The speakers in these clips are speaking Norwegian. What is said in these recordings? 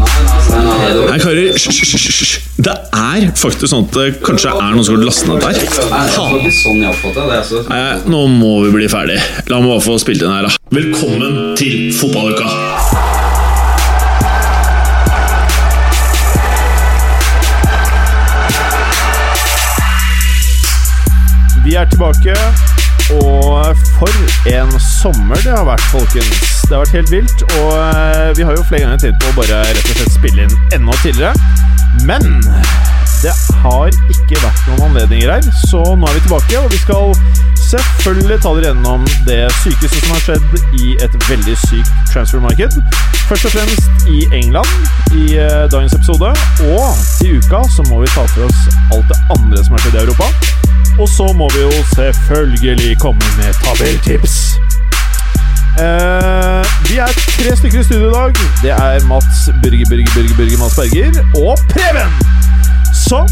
Nei, karer, hysj. Det er faktisk sånn at det kanskje er noen som har lastet ned der. Sånn. Altså. Nei, nå må vi bli ferdig. La meg bare få spilt inn her, da. Velkommen til fotballuka! Vi er tilbake, og for en sommer det har vært, folkens. Det har vært helt vilt, og eh, vi har jo flere ganger tenkt på å bare rett og slett spille inn enda tidligere. Men det har ikke vært noen anledninger her, så nå er vi tilbake, og vi skal selvfølgelig ta dere gjennom det sykeste som har skjedd i et veldig sykt transfermarked. Først og fremst i England i eh, dagens episode, og til uka så må vi ta for oss alt det andre som har skjedd i Europa. Og så må vi jo selvfølgelig komme med tabelltips. Eh, vi er tre stykker i studio i dag. Det er Mats Børge, Børge, Børge, Børge Mats Berger og Preben. Så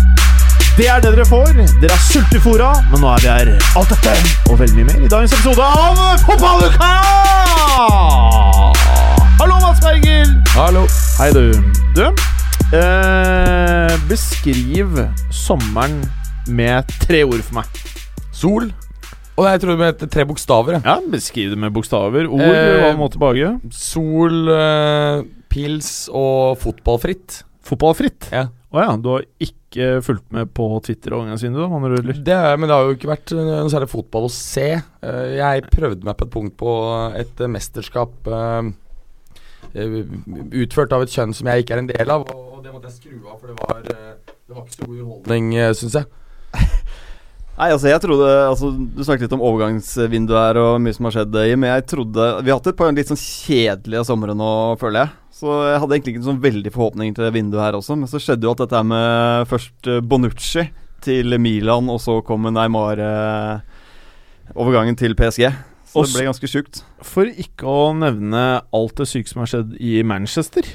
det er det dere får. Dere er sultefora, men nå er vi her. Alt dette og veldig mye mer i dagens episode av Fotballuka! Hallo, Mats Berger. Hallo. Hei, du. Du, uh, beskriv sommeren med tre ord for meg. Sol. Og jeg trodde det het tre bokstaver. Ja, Beskriv det med bokstaver. Ord, Eh, hva må tilbake? Sol, eh, pils og fotballfritt. Fotballfritt. Ja. Oh, ja, du har ikke fulgt med på Twitter og andre? Det er, men det har jo ikke vært eh, noe særlig fotball å se. Eh, Jeg prøvde meg på et punkt på et eh, mesterskap utført av et kjønn som jeg ikke er en del av, og det måtte jeg skru av, for det var, det var ikke så god underholdning, syns jeg. Nei, altså jeg trodde altså, Du snakket litt om overgangsvinduet her og mye som har skjedd, i, men jeg trodde Vi har hatt et par litt sånn kjedelige somre nå, føler jeg. Så jeg hadde egentlig ikke sånn veldig forhåpninger til det vinduet her også. Men så skjedde jo at dette med først eh, Bonucci til Milan, og så kom Neymar eh, overgangen til PSG. Så Også- det ble ganske sjukt. For ikke å nevne alt det syke som har skjedd i Manchester.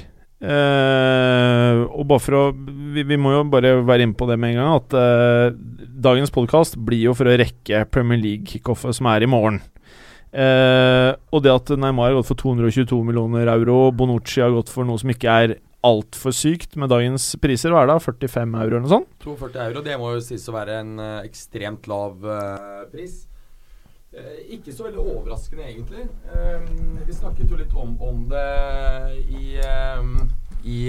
Eh, og bare for å vi, vi må jo bare være inne på det med en gang, at uh, dagens podkast blir jo for å rekke Premier League-kickoffet som er i morgen. Uh, og det at Neymar har gått for 222 millioner euro, Bonucci har gått for noe som ikke er altfor sykt med dagens priser, hva er det, 45 euro eller noe sånt? 42 euro, det må jo sies å være en ekstremt lav pris. Eh, ikke så veldig overraskende, egentlig. Eh, vi snakket jo litt om, om det i, eh, i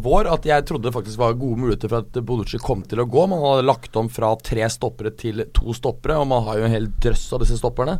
vår, at jeg trodde det faktisk var gode muligheter for at Bonucci kom til å gå. Man hadde lagt om fra tre stoppere til to stoppere, og man har jo en hel drøss av disse stopperne.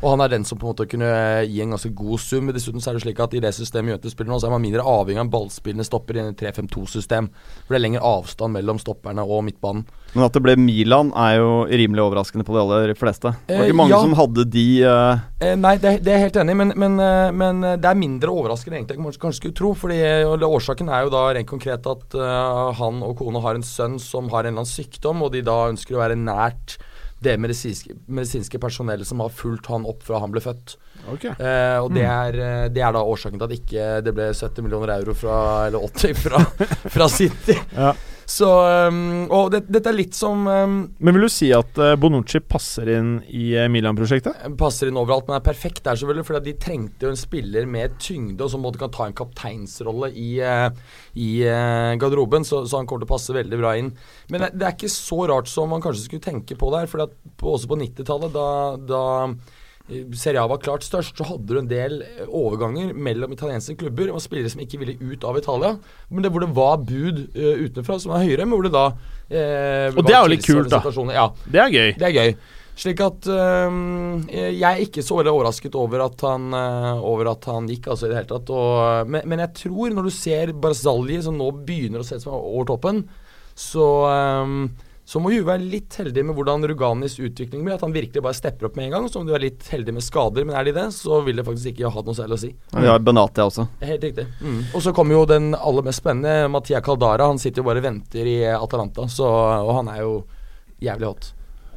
Og han er den som på en måte kunne gi en ganske god sum. Dessuten så er det slik at i det systemet Juventus spiller nå, så er man mindre avhengig av ballspillende stopper i en 3-5-2-system. For det er lengre avstand mellom stopperne og midtbanen. Men at det ble Milan, er jo rimelig overraskende på de aller fleste. Det var Eh, ikke mange ja. som hadde de uh... Eh, nei, det, det er jeg helt enig i, men, men, eh, men eh, det er mindre overraskende egentlig enn man kanskje skulle tro. Fordi Årsaken er jo da rent konkret at uh, han og kona har en sønn som har en eller annen sykdom, og de da ønsker å være nært det medisinske, medisinske personellet som har fulgt han opp fra han ble født. Eh, og det er, eh, det er da årsaken til at ikke det ble 70 millioner euro fra Eller 80 fra, fra City. Ja. Så um, Og det, dette er litt som um, Men vil du si at eh, Bonucci passer inn i eh, Milan-prosjektet? passer inn overalt, men er perfekt der, selvfølgelig. For de trengte jo en spiller med tyngde, og som måtte kan ta en kapteinsrolle i, uh, i uh, garderoben. Så, så han kommer til å passe veldig bra inn. Men det, det er ikke så rart som man kanskje skulle tenke på der. For også på 90-tallet, da, da Serie A var klart størst, så hadde du en del eh, overganger mellom italienske klubber og spillere som ikke ville ut av Italia. Men det hvor det var bud uh, utenfra som var høyere, men hvor det da eh, Og det er jo litt kult, da. Ja, Det er gøy. det er gøy. Slik at øhm, Jeg er ikke så veldig overrasket over at han, øh, over at han gikk, altså i det hele tatt. Og, men, men jeg tror, når du ser Barzalji, som nå begynner å se ut som over toppen, så øhm, så må Juve være litt heldig med hvordan Ruganis utvikling blir. At han virkelig bare stepper opp med en gang. Så må de være litt heldig med skader, men er de det, så vil det faktisk ikke ha noe særlig å si. Vi har Benatia også. Helt riktig. Og så kommer jo den aller mest spennende, Matia Caldara. Han sitter jo bare og venter i Atalanta, så, og han er jo jævlig hot.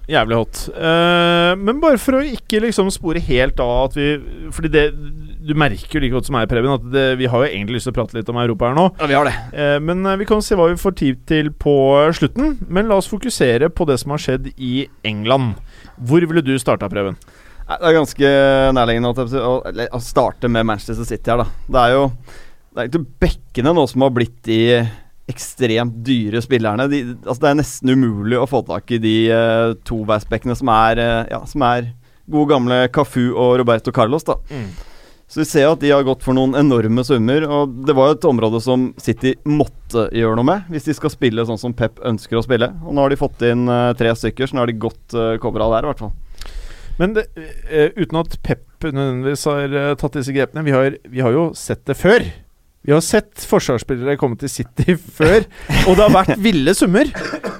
Jævlig hot. Uh, men bare for å ikke liksom spore helt av at vi Fordi det Du merker jo like godt som meg, Preben, at det, vi har jo egentlig lyst til å prate litt om Europa her nå. Ja, vi har det. Eh, men eh, vi kan se hva vi får tid til på slutten. Men la oss fokusere på det som har skjedd i England. Hvor ville du starta, Preben? Det er ganske nærliggende å, å, å starte med Manchester City her, da. Det er jo Det er ikke bekkene nå som har blitt de ekstremt dyre spillerne. De, altså det er nesten umulig å få tak i de uh, toveisbekkene som er uh, Ja, som er gode gamle Cafu og Roberto Carlos, da. Mm. Så vi ser at de har gått for noen enorme summer. Og det var jo et område som City måtte gjøre noe med hvis de skal spille sånn som Pep ønsker å spille. Og nå har de fått inn uh, tre stykker, så nå har de godt uh, covra der, i hvert fall. Men det, uh, uten at Pep nødvendigvis har tatt disse grepene vi har, vi har jo sett det før. Vi har sett forsvarsspillere komme til City før, og det har vært ville summer.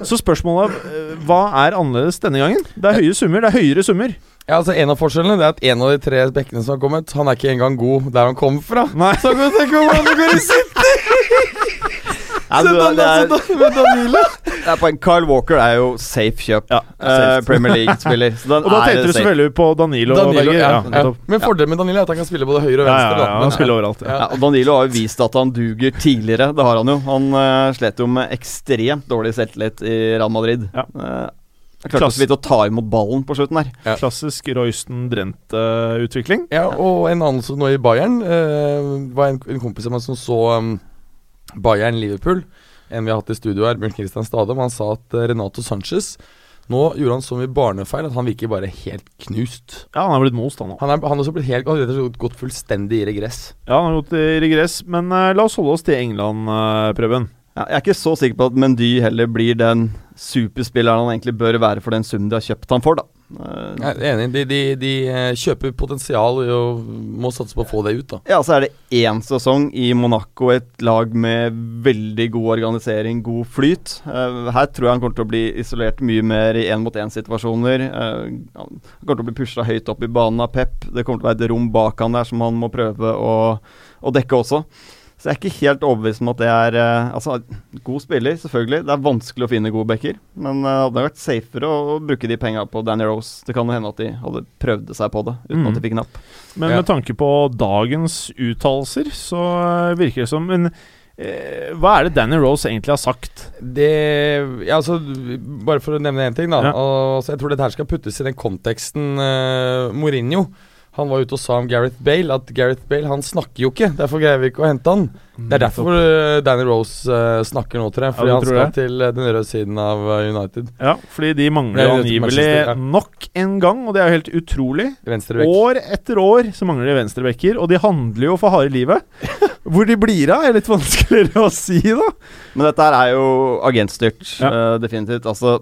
Så spørsmålet er hva er annerledes denne gangen? Det er høye summer, det er høyere summer. Ja, altså En av forskjellene Det er at en av de tre bekkene som har kommet, han er ikke engang god der han kommer fra. Nei. Så kan du tenke på hvordan det går i City! Ja, Se det, er, det er poeng. Carl Walker er jo safe kjøp. Ja, safe. Uh, Premier League-spiller. Og da tenkte du selvfølgelig på Danilo. Danilo ja, Ja. Men fordelen med Danilo er at han kan spille både høyre og venstre. ja, da. han spiller overalt. Og Danilo har jo vist at han duger tidligere. Det har han jo. Han uh, slet jo med ekstremt dårlig selvtillit i Real Madrid. Ja. Uh, klarte så vidt å ta imot ballen på slutten der. Ja. Klassisk Royston-Drent-utvikling. Ja, og en annen som nå i Bayern uh, var en, en kompis av meg som så um, Bayern-Liverpool. En vi har hatt i studio her, Bjørn Christian Stadum. Han sa at uh, Renato Sanchez nå gjorde han så mye barnefeil at han virker bare helt knust. Ja, han har blitt most, han òg. Han, er, han har også blitt helt han har gått fullstendig i regress. Ja, han har gått i regress. Men uh, la oss holde oss til England-prøven. Jeg er ikke så sikker på at Mendy heller blir den superspilleren han egentlig bør være for den summen de har kjøpt han for, da. Eh, Jeg er enig. De, de, de eh, kjøper potensial og må satse på å få det ut, da. Ja, så er det én sesong i Monaco, et lag med veldig god organisering, god flyt. Eh, her tror jeg han kommer til å bli isolert mye mer i én-mot-én-situasjoner. han kommer til å bli pusha høyt opp i banen av Pep. Det kommer til å være et rom bak han der som han må prøve å, å dekke også. Så jeg er ikke helt overbevist om at det er eh, Altså, god spiller, selvfølgelig. Det er vanskelig å finne gode backer. Men eh, det hadde vært safere å, bruke de penga på Danny Rose. Det kan jo hende at de hadde prøvd seg på det, uten Mm. at de fikk napp. Men Ja. med tanke på dagens uttalelser, så eh, virker det som eh, hva er det Danny Rose egentlig har sagt? Det ja, altså, Bare for å nevne én ting, da. Ja. Altså, jeg tror dette her skal puttes i den konteksten uh, Mourinho. Han var ute og sa om Gareth Bale at Gareth Bale han snakker jo ikke. Derfor greier vi ikke å hente han. Det er derfor eh, Danny Rose eh, snakker nå, tror jeg. Fordi ja, han skal det? til eh, den røde siden av United. Ja, fordi de mangler angivelig ja. nok en gang, og det er jo helt utrolig. År etter år så mangler de venstrebacker, og de handler jo for harde livet. Hvor de blir av, er litt vanskeligere å si, da. Men dette her er jo agentstyrt, Ja. uh, definitivt. Altså,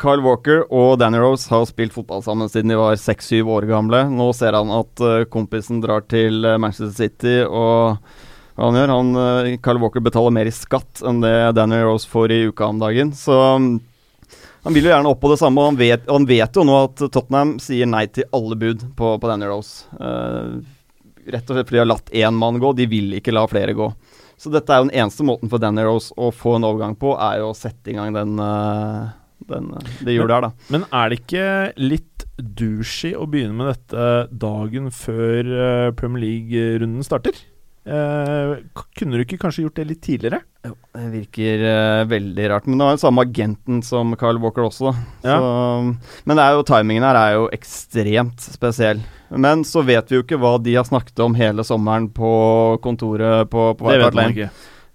Carl Walker og Danny Rose har spilt fotball sammen siden de var seks-syv år gamle. Nå ser han at uh, kompisen drar til Manchester City, og han gjør? Han, eh, Carl Walker betaler mer i skatt enn det Danny Rose får i uka om dagen. Så mm, han vil jo gjerne opp på det samme, og han vet, han vet jo nå at Tottenham sier nei til alle bud på, på Danny Rose. Uh, rett og slett fordi de har latt én mann gå, de vil ikke la flere gå. Så dette er jo den eneste måten for Danny Rose å få en overgang på, er jo å sette i gang den, eh, den eh, det hjulet her, da. Men er det ikke litt douchey å begynne med dette dagen før eh, Premier League-runden starter? K- kunne du ikke kanskje gjort det litt tidligere? Det virker uh, veldig rart. Men det var den samme agenten som Carl Walker også. Ja. Så, men det er jo, timingen her er jo ekstremt spesiell. Men så vet vi jo ikke hva de har snakket om hele sommeren på kontoret på, på White Hart Lane.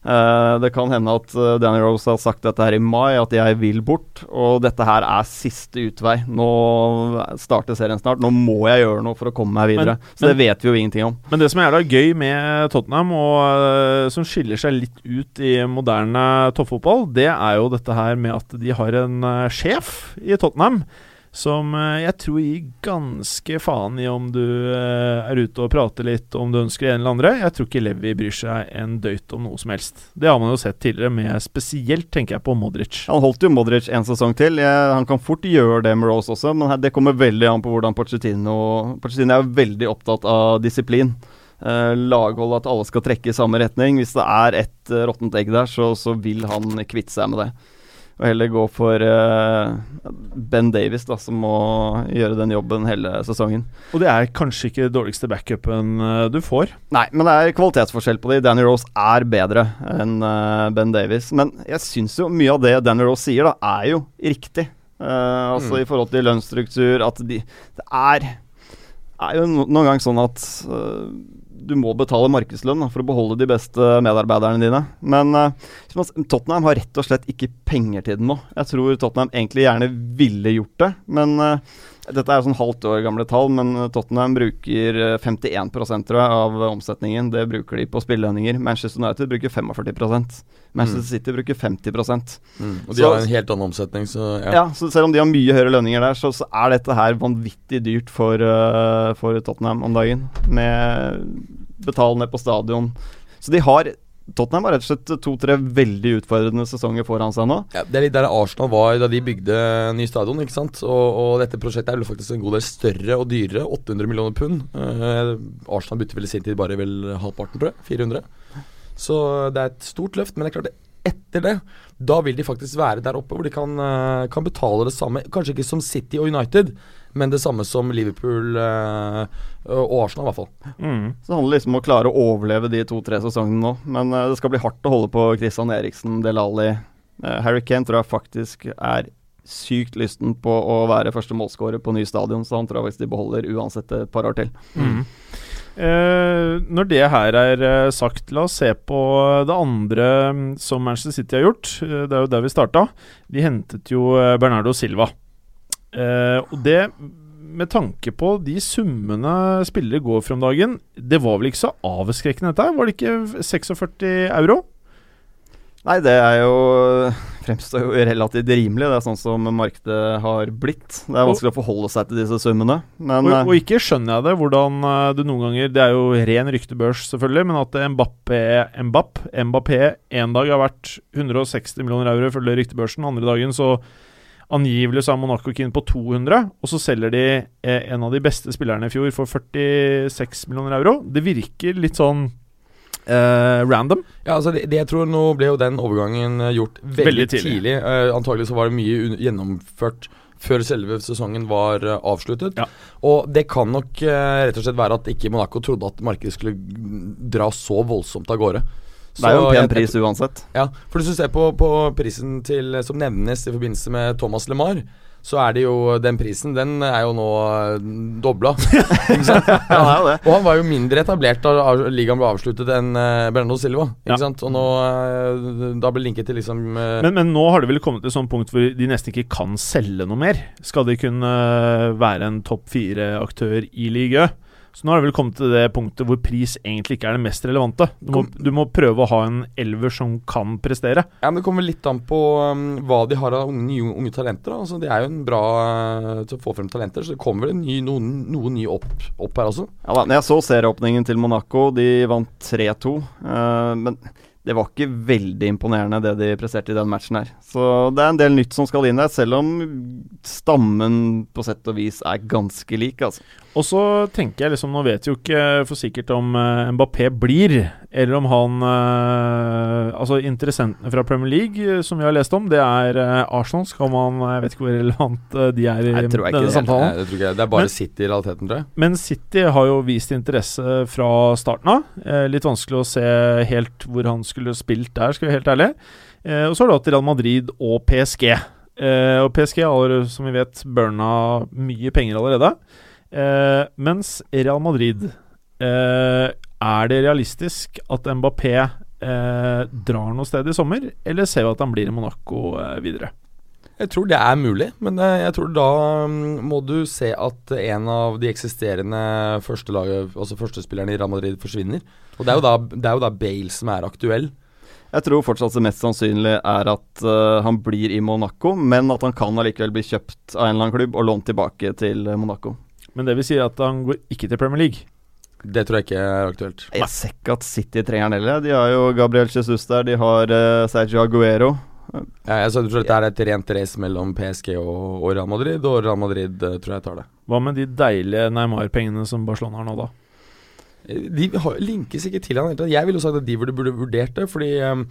Eh, det kan hende at eh, Danny Rose har sagt dette her i mai, at jeg vil bort. Og dette her er siste utvei. Nå starter serien snart. Nå må jeg gjøre noe for å komme meg videre. Men- så det vet vi jo ingenting om. Men det som er jævla gøy med Tottenham, og eh, som skiller seg litt ut i moderne toppfotball, det er jo dette her med at de har en sjef i Tottenham som eh, jeg tror gir ganske faen i om du eh, er ute og prater litt, om du ønsker det en eller andre. Jeg tror ikke Levi bryr seg en døyt om noe som helst. Det har man jo sett tidligere, med spesielt tenker jeg på Modric. Han holdt jo Modric en sesong til. Jeg, han kan fort gjøre det med Rose også, men det kommer veldig an på hvordan Pochettino Pochettino er veldig opptatt av disiplin. Uh, laghold, at alle skal trekke i samme retning. Hvis det er et uh, råttent egg der, så, så vil han kvitte seg med det. Og heller gå for uh, Ben Davis, da, som må gjøre den jobben hele sesongen. Og det er kanskje ikke dårligste backupen uh, du får. Nei, men det er kvalitetsforskjell på de. Danny Rose er bedre enn uh, Ben Davis. Men jeg syns jo mye av det Danny Rose sier, da, er jo riktig. Altså Mm. i forhold til lønnsstruktur, at de Det er er jo no noen gang sånn at du må betale markedslønn da, for å beholde de beste medarbeiderne dine. Men uh, Tottenham har rett og slett ikke penger til det nå. Jeg tror Tottenham egentlig gjerne ville gjort det, men uh, dette er sånn halvt år gamle tall, men Tottenham bruker 51 tror jeg, av omsetningen. Det bruker de på spillelønninger. Manchester United bruker 45% Manchester mm. City bruker 50 mm. Og de så, har en helt annen omsetning, så ja. ja. så selv om de har mye høyere lønninger der, så, så er dette her vanvittig dyrt for, uh, for Tottenham om dagen. Med betal ned på stadion. Så de har Tottenham har rett og slett to-tre veldig utfordrende sesonger foran seg nå. Ja, det er litt der Arsenal var da de bygde ny stadion. ikke sant? Og, og dette prosjektet er vel faktisk en god del større og dyrere. 800 millioner pund. Uh, Arsenal bytter vel i sin tid bare vel halvparten, tror jeg. 400. Så det er et stort løft. Men det er klart, etter det, da vil de faktisk være der oppe hvor de kan, uh, kan betale det samme. Kanskje ikke som City og United, men det samme som Liverpool uh, og Arsenal, i hvert fall. Mm. Så det handler liksom om å klare å overleve de to-tre sesongene nå. Men uh, det skal bli hardt å holde på Christian Eriksen, Delali. Uh, Harry Kane tror jeg faktisk er sykt lysten på å være første målskårer på ny stadion, så han tror jeg faktisk de beholder uansett et par år til. Mm. Eh, når det her er sagt, la oss se på det andre mm, som Manchester City har gjort. Det er jo der vi starta. De hentet jo Bernardo Silva. Uh, og det med tanke på de summene spillere går for om dagen, det var vel ikke så avskrekkende dette? Var det ikke 46 euro? Nei, det er jo fremstår jo relativt rimelig. Det er sånn som markedet har blitt. Det er vanskelig å forholde seg til disse summene. Men, og, og, ikke skjønner jeg det, hvordan eh, du noen ganger Det er jo ren ryktebørs, selvfølgelig, men at Mbappé, Mbappé, Mbappé en dag har vært 160 millioner euro, ifølge ryktebørsen, andre dagen så Angivelig så er Monaco keen på 200, og så selger de eh, en av de beste spillerne i fjor for 46 millioner euro. Det virker litt sånn eh, random. Ja, altså det, det, jeg tror Nå ble jo den overgangen eh, gjort veldig, veldig tidlig. tidlig. Uh, antagelig så var det mye gjennomført før selve sesongen var uh, avsluttet. Ja. Og det kan nok uh, rett og slett være at ikke Monaco trodde at markedet skulle dra så voldsomt av gårde. Det er jo en pen pris uansett. Ja, for hvis du ser på, på, prisen til, som nevnes i forbindelse med Thomas LeMar, så er det jo den prisen Den er jo nå uh, dobla. ja, Og han var jo mindre etablert da ligaen ble avsluttet enn uh, Bernardo Silva. Ikke ja. sant? Og nå uh, Da ble linket til liksom uh, men, men, nå har det vel kommet til et sånt punkt hvor de nesten ikke kan selge noe mer? Skal de kunne være en topp fire-aktør i ligaen? Så nå har det vel kommet til det punktet hvor pris egentlig ikke er det mest relevante. Du må, du må prøve å ha en elver som kan prestere. Ja, men Det kommer litt an på um, hva de har av unge, nye, unge talenter. Da. Altså, det er jo en bra uh, til å få frem talenter, så det kommer vel ny, noen, noe nye opp, opp, her også. Ja da, Jeg så serieåpningen til Monaco. De vant 3-2. Uh, men det var ikke veldig imponerende det de presterte i den matchen her. Så det er en del nytt som skal inn der, selv om stammen på sett og vis er ganske lik, altså. Og så tenker jeg liksom, nå vet jo ikke for sikkert om uh, Mbappé blir, eller om han uh, Altså, interessentene fra Premier League, uh, som vi har lest om, det er Arsenal. Skal man Jeg vet ikke hvor relevant de er i denne samtalen. Nei, det tror ikke jeg. Det er bare men, City i realiteten, tror jeg. Men City har jo vist interesse fra starten av. litt vanskelig å se helt hvor han skulle spilt der, skal vi være helt ærlig. og så har du hatt Real Madrid og PSG. og PSG har, som vi vet, burna mye penger allerede. Uh, mens Real Madrid uh, Er det realistisk at Mbappé uh, drar noe sted i sommer, eller ser vi at han blir i Monaco videre? Jeg tror det er mulig, men jeg tror da um, må du se at en av de eksisterende førstelaget, altså førstespillerne i Real Madrid forsvinner. Og det er, da, det er jo da, Bale som er aktuell. Jeg tror fortsatt det mest sannsynlige er at uh, han blir i Monaco, men at han kan allikevel bli kjøpt av en eller annen klubb og lånt tilbake til Monaco. Men det vil si at han går ikke til Premier League? Det tror jeg ikke er aktuelt. Jeg ser ikke at City trenger han heller. De har jo Gabriel Jesus der, de har uh, Sergio Aguero. Ja, jeg tror dette er et rent race mellom PSG og, og, Real Madrid, og Real Madrid uh, tror jeg tar det. Hva med de deilige Neymar-pengene som Barcelona har nå, da? De har, linkes ikke til han. Jeg ville sagt at de burde, burde vurdert det, fordi um,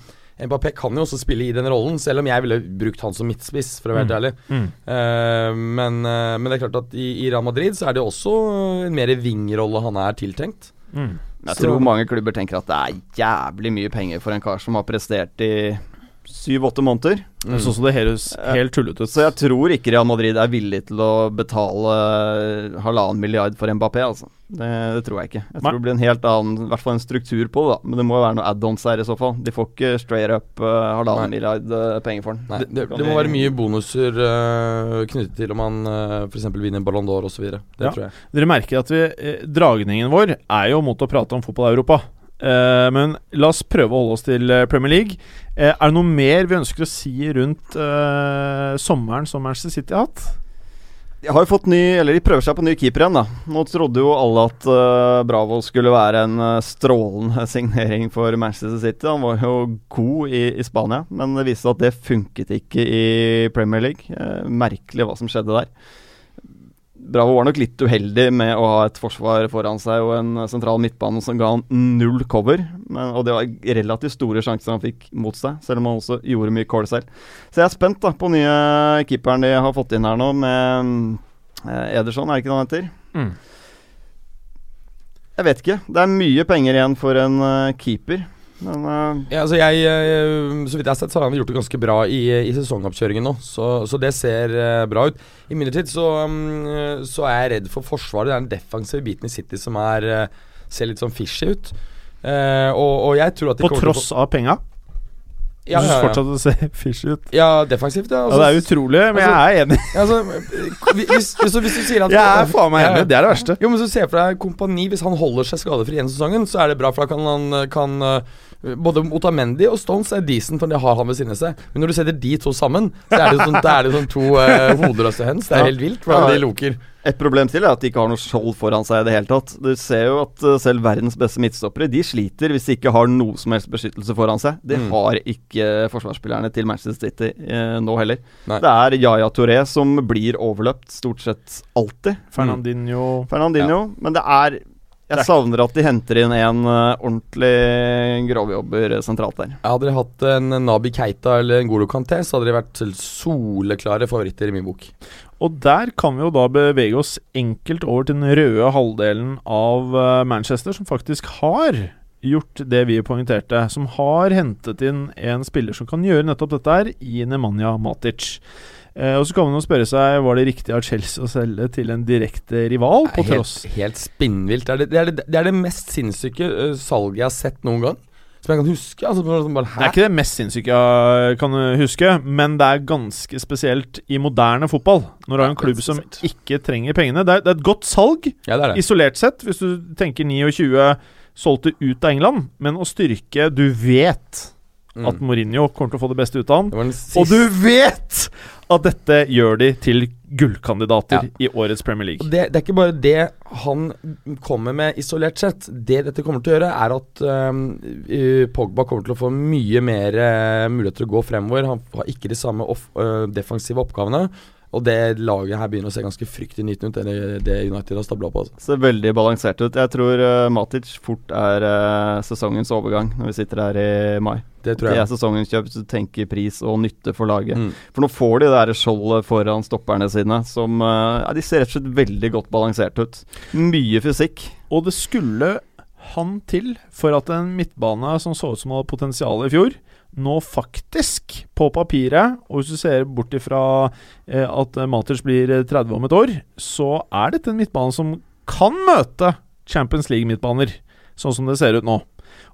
Mbappé kan jo også spille i den rollen, selv om jeg ville brukt han som midtspiss, for å være helt mm. ærlig. Mm. Uh, men, uh, men, det er klart at i, i, Real Madrid så er det også en mer vingrolle han er tiltenkt. Mm. Jeg så. tror mange klubber tenker at det er jævlig mye penger for en kar som har prestert i syv-åtte måneder. Mm. Sånn som det høres helt tullete ut. Så jeg tror ikke Real Madrid er villig til å betale halvannen milliard for Mbappé, altså. Det, det, tror jeg ikke. Jeg tror Nei. det blir en helt annen I hvert fall en struktur på det, da. Men det må jo være noe add-ons her i så fall. De får ikke straight up uh, halvannen Nei. milliard uh, penger for den. Nei, det, det må være mye bonuser uh, knyttet til om man uh, f.eks. vinner Ballon d'Or osv. Det Ja. tror jeg. Dere merker at vi, eh, dragningen vår er jo mot å prate om fotball-Europa. Eh, men la oss prøve å holde oss til eh, Premier League. Uh, er det noe mer vi ønsker å si rundt uh, sommeren som Manchester City har hatt? De har jo fått ny Eller de prøver seg på ny keeper igjen, da. Nå trodde jo alle at uh, Bravo skulle være en uh, strålende signering for Manchester City. Han var jo god i, i Spania, men det viste seg at det funket ikke i Premier League. Merkelig hva som skjedde der. Bravo var nok litt uheldig med å ha et forsvar foran seg og en sentral midtbane som ga han null cover. Men, og det var relativt store sjanser han fikk mot seg, selv om han også gjorde mye call selv. Så jeg er spent da på nye keeperen de har fått inn her nå, med eh, Ederson, er det ikke det han heter? Mm. Jeg vet ikke. Det er mye penger igjen for en eh, keeper. Men uh... Ja, altså jeg, eh, så vidt jeg har sett, så har han gjort det ganske bra i, i sesongoppkjøringen nå. Så, så det ser eh, bra ut. Imidlertid så, mm, så er jeg redd for forsvaret. Det er den defensive biten i City som er, ser litt sånn fishy ut. Uh, og, og jeg tror at de På tross til å tross av penga? Du ja, ja, ja. fortsatt det ser fishy ut? ja, defensivt, ja. Ja, det er utrolig, men jeg er enig. altså, hvis, hvis, hvis du sier at Jeg er faen meg enig. Det er det verste. Jo, men så Se for deg kompani. Hvis han holder seg skadefri gjennom sesongen, så er det bra, for da kan han kan, Både Otamendi og Stones er decent, for de har han ved siden av seg. Men når du setter de to sammen, så er det sånn, er det sånn to uh, hodeløse hens. Det er Ja. helt vilt hvordan Ja. de loker. et problem til er at de ikke har noe skjold foran seg i det hele tatt. Du ser jo at eh, selv verdens beste midtstoppere De sliter hvis de ikke har noe som helst beskyttelse foran seg. Det Mm. har ikke forsvarsspillerne til Manchester City eh, nå heller. Nei. Det er Yaya Touré som blir overløpt stort sett alltid. Fernandinho Fernandinho. Men det er Jeg savner at de henter inn en uh, ordentlig grovjobber sentralt der. Hadde de hatt en Nabi Keita eller en Golo Kanté, så hadde de vært soleklare favoritter i min bok. Og der kan vi jo da bevege oss enkelt over til den røde halvdelen av eh, Manchester, som faktisk har gjort det vi poengterte. Som har hentet inn en spiller som kan gjøre nettopp dette her, i Nemanja Matic. Eh, og så kan man jo spørre seg Var det riktig av Chelsea å selge til en direkte rival, på helt, tross helt spinnvilt. Det er det, det, er det, det er det mest sinnssyke uh, salget jeg har sett noen gang. Som jeg kan huske. Altså, bare, Det er ikke det mest sinnssyke jeg kan huske, men det er ganske spesielt i moderne fotball. Når du har en klubb som ikke trenger pengene. Det er, er et godt salg, Ja, er isolert sett, hvis du tenker 29 solgte ut av England, men å styrke Du vet Mm. at Mourinho kommer til å få det beste ut av han. Og du vet at dette gjør de til gullkandidater Ja. i årets Premier League. Det, det er ikke bare det han kommer med isolert sett. Det dette kommer til å gjøre, er at uh, Pogba kommer til å få mye mer uh, mulighet til å gå fremover. Han har ikke de samme off, uh, defensive oppgavene. Og det laget her begynner å se ganske fryktinngytende ut, det, det United har stabla på. Altså. Ser veldig balansert ut. Jeg tror uh, Matic fort er uh, sesongens overgang når vi sitter her i mai. Det tror Det er sesongens kjøp så du tenker pris og nytte for laget. Mm. For nå får de det der skjoldet foran stopperne sine som uh, ja, De ser rett og slett veldig godt balansert ut. Mye fysikk. Og det skulle han til for at en midtbane som så ut som hadde potensial i fjor, nå faktisk, på papiret, og hvis du ser bort ifra eh, at Matic blir eh, 30 om et år, så er dette en midtbane som kan møte Champions League-midtbaner, sånn som det ser ut nå.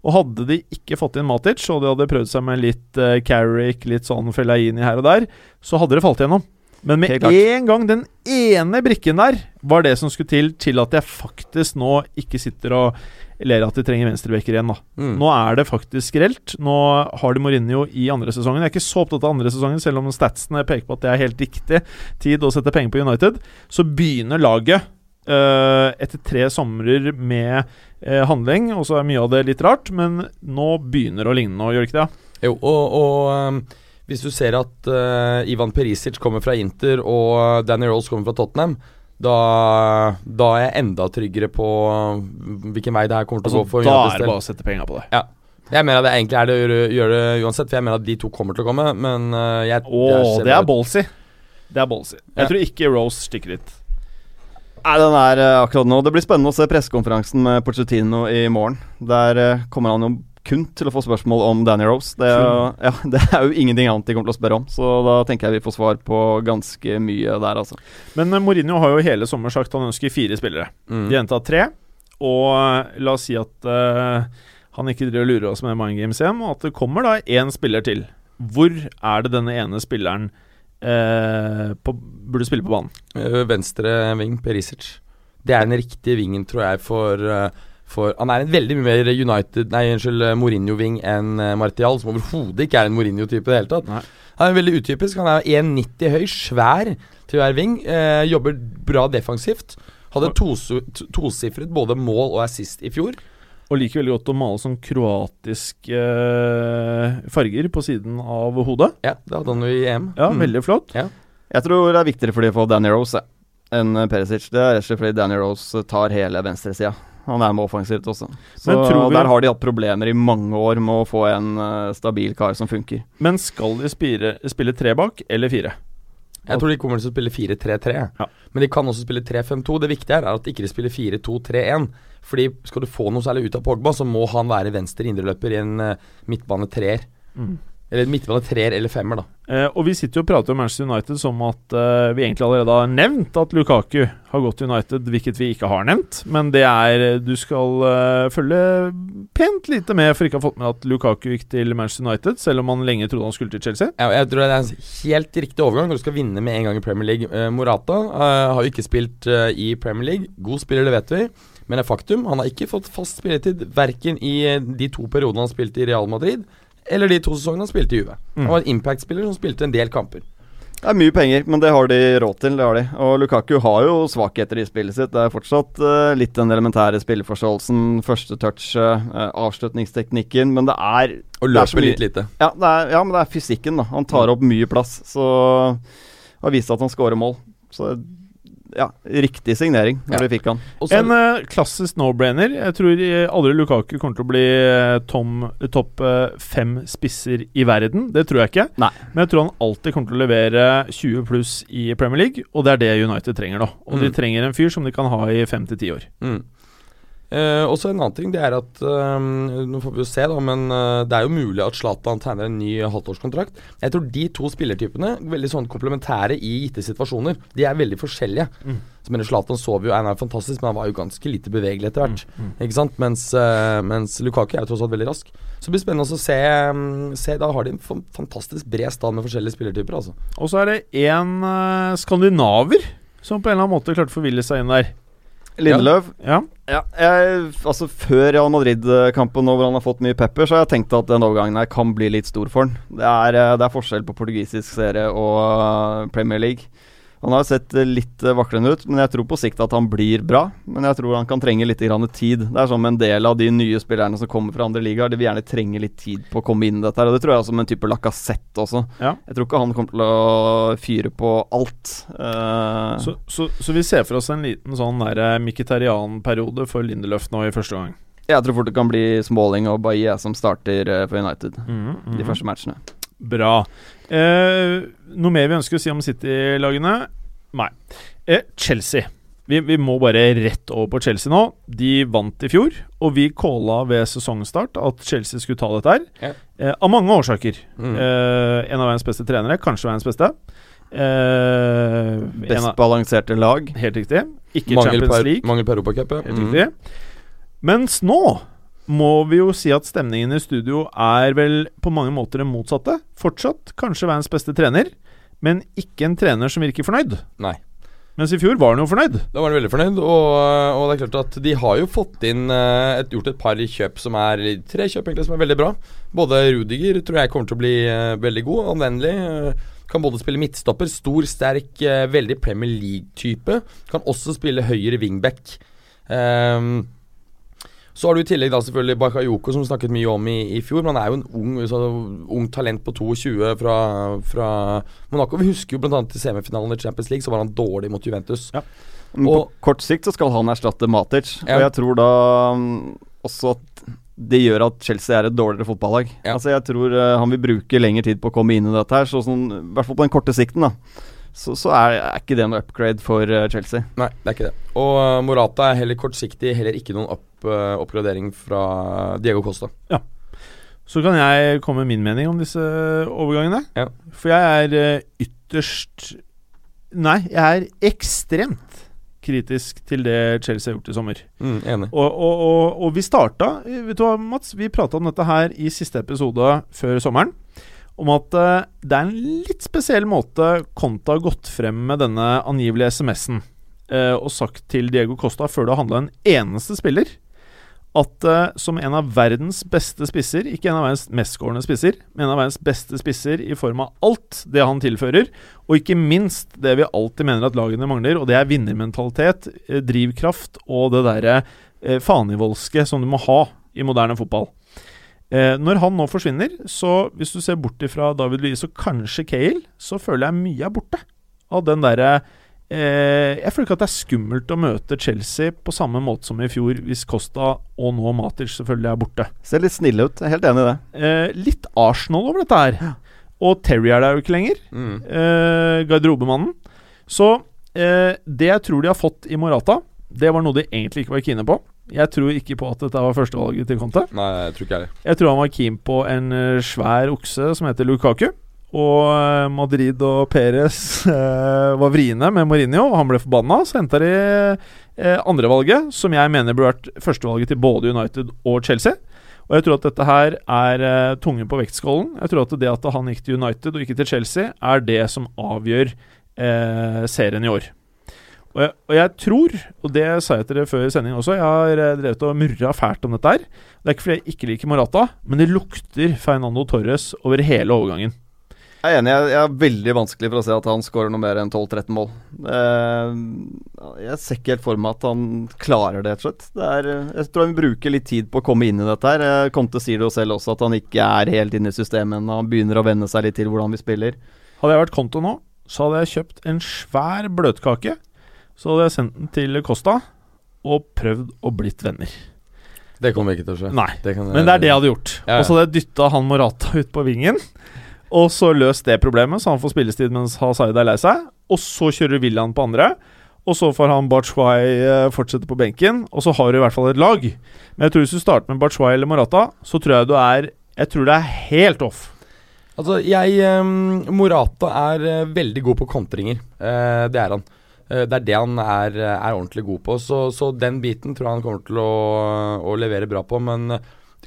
Og hadde de ikke fått inn Matic, og de hadde prøvd seg med litt eh, Carrick, litt sånn Fellaini her og der, så hadde det falt gjennom. Men med en gang den ene brikken der var det som skulle til til at jeg faktisk nå ikke sitter og ler at de trenger venstrebacker igjen, da. Mm. Nå er det faktisk reelt. Nå har de Mourinho i andre sesongen. Jeg er ikke så opptatt av andre sesongen, selv om statsene peker på at det er helt riktig tid å sette penger på United. Så begynner laget Uh, etter tre somrer med uh, handling, og så er mye av det litt rart, men nå begynner det å ligne nå, gjør det ikke det? Jo, og, og um, hvis du ser at uh, Ivan Perisic kommer fra Inter og Danny Rolls kommer fra Tottenham, da, da er jeg enda tryggere på uh, hvilken vei det her kommer til å Altså, gå for da er det bare å sette penger på det. Jeg mener at det egentlig er det å gjøre, gjøre det uansett, for jeg mener at de to kommer til å komme, men uh, jeg Å, jeg det er ballsy. Det er ballsy. Jeg Ja. tror ikke Rose stikker dit. Nei, den er eh, akkurat nå Det blir spennende å se pressekonferansen med Pochettino i morgen. Der eh, kommer han jo kun til å få spørsmål om Danny Rose. Det, er- ja, det er jo ingenting annet de kommer til å spørre om, så da tenker jeg vi får svar på ganske mye der, altså. Men eh, Mourinho har jo hele sommer sagt han ønsker fire spillere. Mm. De endte av tre. Og eh, la oss si at uh, han ikke driver og lurer oss med Mind Games igjen, og at det kommer da én spiller til. Hvor er det denne ene spilleren uh, på, burde spille på banen? Venstre ving, Perisic. Det er den riktige vingen, tror jeg, for, eh, for Han er en veldig mye mer United Nei, unnskyld, eh, Mourinho-ving enn eh, Martial, som overhodet ikke er en Mourinho-type i det hele tatt. Nei. Han er veldig utypisk. Han er 1,90 høy, svær til å være ving. Eh, jobber bra defensivt. Hadde tosifret to- både mål og assist i fjor. Og liker veldig godt å male sånn kroatiske eh, farger på siden av hodet. Ja, det hadde han jo i EM. Ja, Mm. veldig flott. Jeg tror det er viktigere for de å få Danny Rose enn eh, Perisic. Det er rett og slett fordi Danny Rose tar hele venstresida. Han er med offensivt også. Så vi- der har de hatt problemer i mange år med å få en uh, stabil kar som funker. Men skal de spire, spille tre bak eller fire? Jeg tror de kommer til å spille 4-3-3. Ja. Men de kan også spille 3-5-2. Det viktige her er at de ikke spiller 4-2-3-1. Fordi skal du få noe særlig ut av Pogba, så må han være venstre indreløper i en uh, midtbane treer. Mm. Eller midtbane treer eller femmer, da. Eh, og vi sitter jo og prater om Manchester United som at eh, vi egentlig allerede har nevnt at Lukaku har gått til United, hvilket vi ikke har nevnt. Men det er Du skal eh, følge pent lite med for ikke å ha fått med at Lukaku gikk til Manchester United, selv om han lenge trodde han skulle til Chelsea. Jeg, jeg tror det er en helt riktig overgang når du skal vinne med en gang i Premier League. Eh, Morata eh, har jo ikke spilt eh, i Premier League. God spiller, det vet vi. Men det er faktum, han har ikke fått fast spilletid verken i eh, de to periodene han spilte i Real Madrid, eller de to sesongene han spilte i Juve. Mm. Han var en impact-spiller som spilte en del kamper. Det er mye penger, men det har de råd til. det har de Og Lukaku har jo svakheter i spillet sitt. Det er fortsatt uh, litt den elementære spilleforståelsen, første touch, uh, avslutningsteknikken, men det er Og er løper litt lite. ja, det er, ja, men det er fysikken, da. Han tar opp mye plass, så har vist at han scorer mål. Så ja, riktig signering når Ja. vi fikk han. Også En uh, klassisk no-brainer. Jeg tror eh, aldri Lukaku kommer til å bli eh, tom, topp uh, fem spisser i verden. Det tror jeg ikke. Nei. Men jeg tror han alltid kommer til å levere 20 pluss i Premier League, og det er det United trenger nå. Og de Mm. trenger en fyr som de kan ha i fem til ti år. Mm. Eh, også en annen ting, det er at eh, Nå får vi jo se, da, men eh, det er jo mulig at Zlatan tegner en ny halvårskontrakt. Jeg tror de to spillertypene, veldig sånn komplementære i gitte situasjoner, de er veldig forskjellige. Mm. Så mener Zlatan sov jo, han er fantastisk, men han var jo ganske lite bevegelig etter hvert. Mm. Ikke sant? Mens, eh, mens Lukaku er jo tross alt veldig rask. Så det blir spennende å se, mm, se Da har de en fantastisk bred stand med forskjellige spillertyper, altså. Og så er det én uh, skandinaver som på en eller annen måte klarte å forville seg inn der. Lindeløv Ja. Ja, jeg, altså Før Real Madrid-kampen nå hvor han har fått mye pepper, så har jeg tenkt at den overgangen her kan bli litt stor for han. Det er, eh, det er forskjell på portugisisk serie og eh, Premier League. Han har sett eh, litt eh, vaklende ut, men jeg tror på sikt at han blir bra. Men jeg tror han kan trenge litt grann tid. Det er som en del av de nye spillerne som kommer fra andre ligaer. De vil gjerne trenge litt tid på å komme inn i dette, her og det tror jeg også med en type lakassett også. Ja. Jeg tror ikke han kommer til å fyre på alt. Uh... Så, så, så vi ser for oss en liten sånn der Mkhitaryan-periode for Lindeløf nå i første gang. jeg tror fort det kan bli Smalling og Bailly som starter for United Mhm, de mhm. første matchene. Bra. Eh, noe mer vi ønsker å si om City-lagene? Nei. Eh, Chelsea. Vi, vi må bare rett over på Chelsea nå. De vant i fjor, og vi calla ved sesongstart at Chelsea skulle ta dette her. Ja. Eh, av mange årsaker. Mm. Eh, en av verdens beste trenere, kanskje verdens beste. Eh, Best av, balanserte lag. helt riktig. Ikke Mangel Champions League. mangel på Europacup, ja. Helt Mm. riktig. Mens nå må vi jo si at stemningen i studio er vel på mange måter det motsatte. Fortsatt kanskje verdens beste trener, men ikke en trener som virker fornøyd. Nei. Mens i fjor var han jo fornøyd. Da var han veldig fornøyd, og, og det er klart at de har jo fått inn eh, et, gjort et par kjøp som er Tre kjøp egentlig som er veldig bra. Både Rudiger tror jeg kommer til å bli eh, veldig god, anvendelig. kan både spille midtstopper, stor, sterk, eh, veldig Premier League-type. Kan også spille høyre wingback. Ehm, så har du i tillegg da selvfølgelig Bakayoko, som snakket mye om i, i fjor. Men han er jo en ung, så, ung talent på 22 fra, fra Monaco. Vi husker jo bl.a. i semifinalen i Champions League, så var han dårlig mot Juventus. Men Og- på kort sikt så skal han erstatte Matic, Ja. og jeg tror da mm, også at det gjør at Chelsea er et dårligere fotballag. Ja. Altså Jeg tror eh, han vil bruke lengre tid på å komme inn i dette her, så sånn, i hvert fall på den korte sikten, da. Så, så er, er ikke det noe upgrade for eh, Chelsea. Nei, det er ikke det. Og uh, Morata er heller kortsiktig heller ikke noen opp, uh, oppgradering fra Diego Costa. Ja. så kan jeg komme med min mening om disse overgangene. Ja. For jeg er ytterst Nei, jeg er ekstremt kritisk til det Chelsea har gjort i sommer. Mm, enig. Og, og, og, og vi starta Vet du hva, Mats? Vi prata om dette her i siste episode før sommeren. Om at eh, det er en litt spesiell måte Conte har gått frem med denne angivelige SMS-en eh, og sagt til Diego Costa før det har handla en eneste spiller at uh, som en av verdens beste spisser, ikke en av verdens mestskårende spisser, men en av verdens beste spisser i form av alt det han tilfører, og ikke minst det vi alltid mener at lagene mangler, og det er vinnermentalitet, drivkraft og det derre uh, fanivoldske som du må ha i moderne fotball. Eh, når han nå forsvinner, så hvis du ser bort ifra David Luiz og kanskje Cale, så føler jeg mye er borte av den derre eh, Jeg føler ikke at det er skummelt å møte Chelsea på samme måte som i fjor, hvis Costa og nå Matic selvfølgelig er borte. Ser litt snille ut. Jeg er helt enig i det. Eh, litt Arsenal over dette her. Og Terry er der jo ikke lenger. Mm. Eh, garderobemannen. Så eh, det jeg tror de har fått i Morata, det var noe de egentlig ikke var kine på. Jeg tror ikke på at dette var førstevalget til Conte. Nei, jeg tror ikke jeg. Jeg tror han var keen på en eh, svær okse som heter Lukaku. Og eh, Madrid og Perez eh, var vriene med Mourinho, og han ble forbanna. Så henta de eh, andrevalget, som jeg mener burde vært førstevalget til både United og Chelsea. Og jeg tror at dette her er eh, tungen på vektskålen. Jeg tror at det at han gikk til United og ikke til Chelsea, er det som avgjør eh, serien i år. Og jeg, og jeg tror, og det sa jeg til dere før sending også, jeg har eh, drevet og murra fælt om dette her. Det er ikke fordi jeg ikke liker Morata, men det lukter Fernando Torres over hele overgangen. Jeg er enig. Jeg, er veldig vanskelig for å se at han skårer noe mer enn 12-13 mål. Eh, jeg ser ikke helt for meg at han klarer det, rett og slett. Eh, jeg tror han bruker litt tid på å komme inn i dette. her Conte sier det jo selv også, at han ikke er helt inne i systemet ennå. Han begynner å venne seg litt til hvordan vi spiller. Hadde jeg vært konto nå, så hadde jeg kjøpt en svær bløtkake. Så hadde jeg sendt den til Costa og prøvd å blitt venner. Det kommer ikke til å skje. Nei, Det kan men det er det jeg hadde gjort. Ja, ja. Og så hadde jeg dytta han Morata ut på vingen. Og så løst det problemet, så han får spillestid mens Hazard er lei seg. Og så kjører William på andre. Og så får han Batshuay eh, fortsette på benken. Og så har du i hvert fall et lag. Men jeg tror hvis du starter med Batshuay eller Morata, så tror jeg du er Jeg tror det er helt off. Altså, jeg um, Morata er eh, veldig god på kontringer. Uh, det er han. Eh, det er det han er, er ordentlig god på. Så, så den biten tror jeg han kommer til å, å levere bra på. Men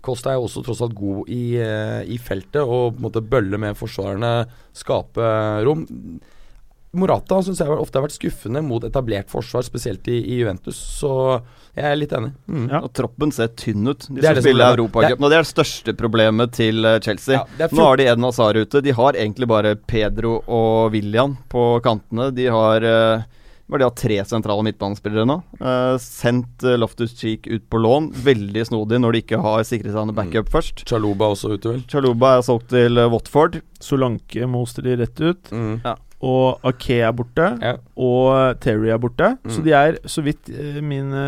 Kosta er jo også tross alt god i, eh, i feltet og på en måte bølle med forsvarerne, skape rom. Morata syns jeg ofte har vært skuffende mot etablert forsvar, spesielt i, i Juventus. Så jeg er litt enig. Mm. Ja. Og troppen ser tynn ut. De Det er det som spille er- Europacupen. Og det er det største problemet til eh, Chelsea. Ja, er Nå har de Eden Hazard ute. De har egentlig bare Pedro og William på kantene. De har eh, det, de har tre sentrale midtbanespillere nå. Uh, sendt uh, Loftus Cheek ut på lån. Veldig snodig når de ikke har sikret seg en backup først. Chaluba også ute, vel. Chaluba er solgt til eh, Watford. Solanke moster de rett ut. Mm. Og Ake er borte. Ja. Og Terry er borte. Så Mm. de er, så vidt eh, mine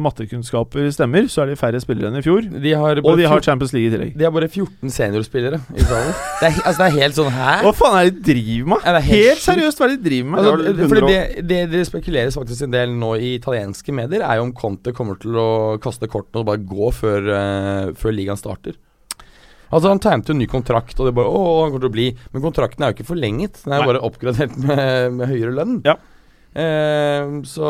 mattekunnskaper stemmer, så er de færre spillere enn i fjor. De har Og de har Champions League i tillegg. De har bare 14 seniorspillere i salen. Det, er- altså, det er helt sånn Hæ? Hva faen er det de driver med? Helt helt seriøst, hva er det de driver med? Altså, det det, det, det spekuleres faktisk en del nå i italienske medier, er jo om Conte kommer til å kaste kortene og bare gå før, uh, før ligaen starter. Altså Han tegnet jo en ny kontrakt, og det bare Å, han kommer til å bli Men kontrakten er jo ikke forlenget. Den er jo Nei. bare oppgradert med, med høyere lønn. Ja. Eh, så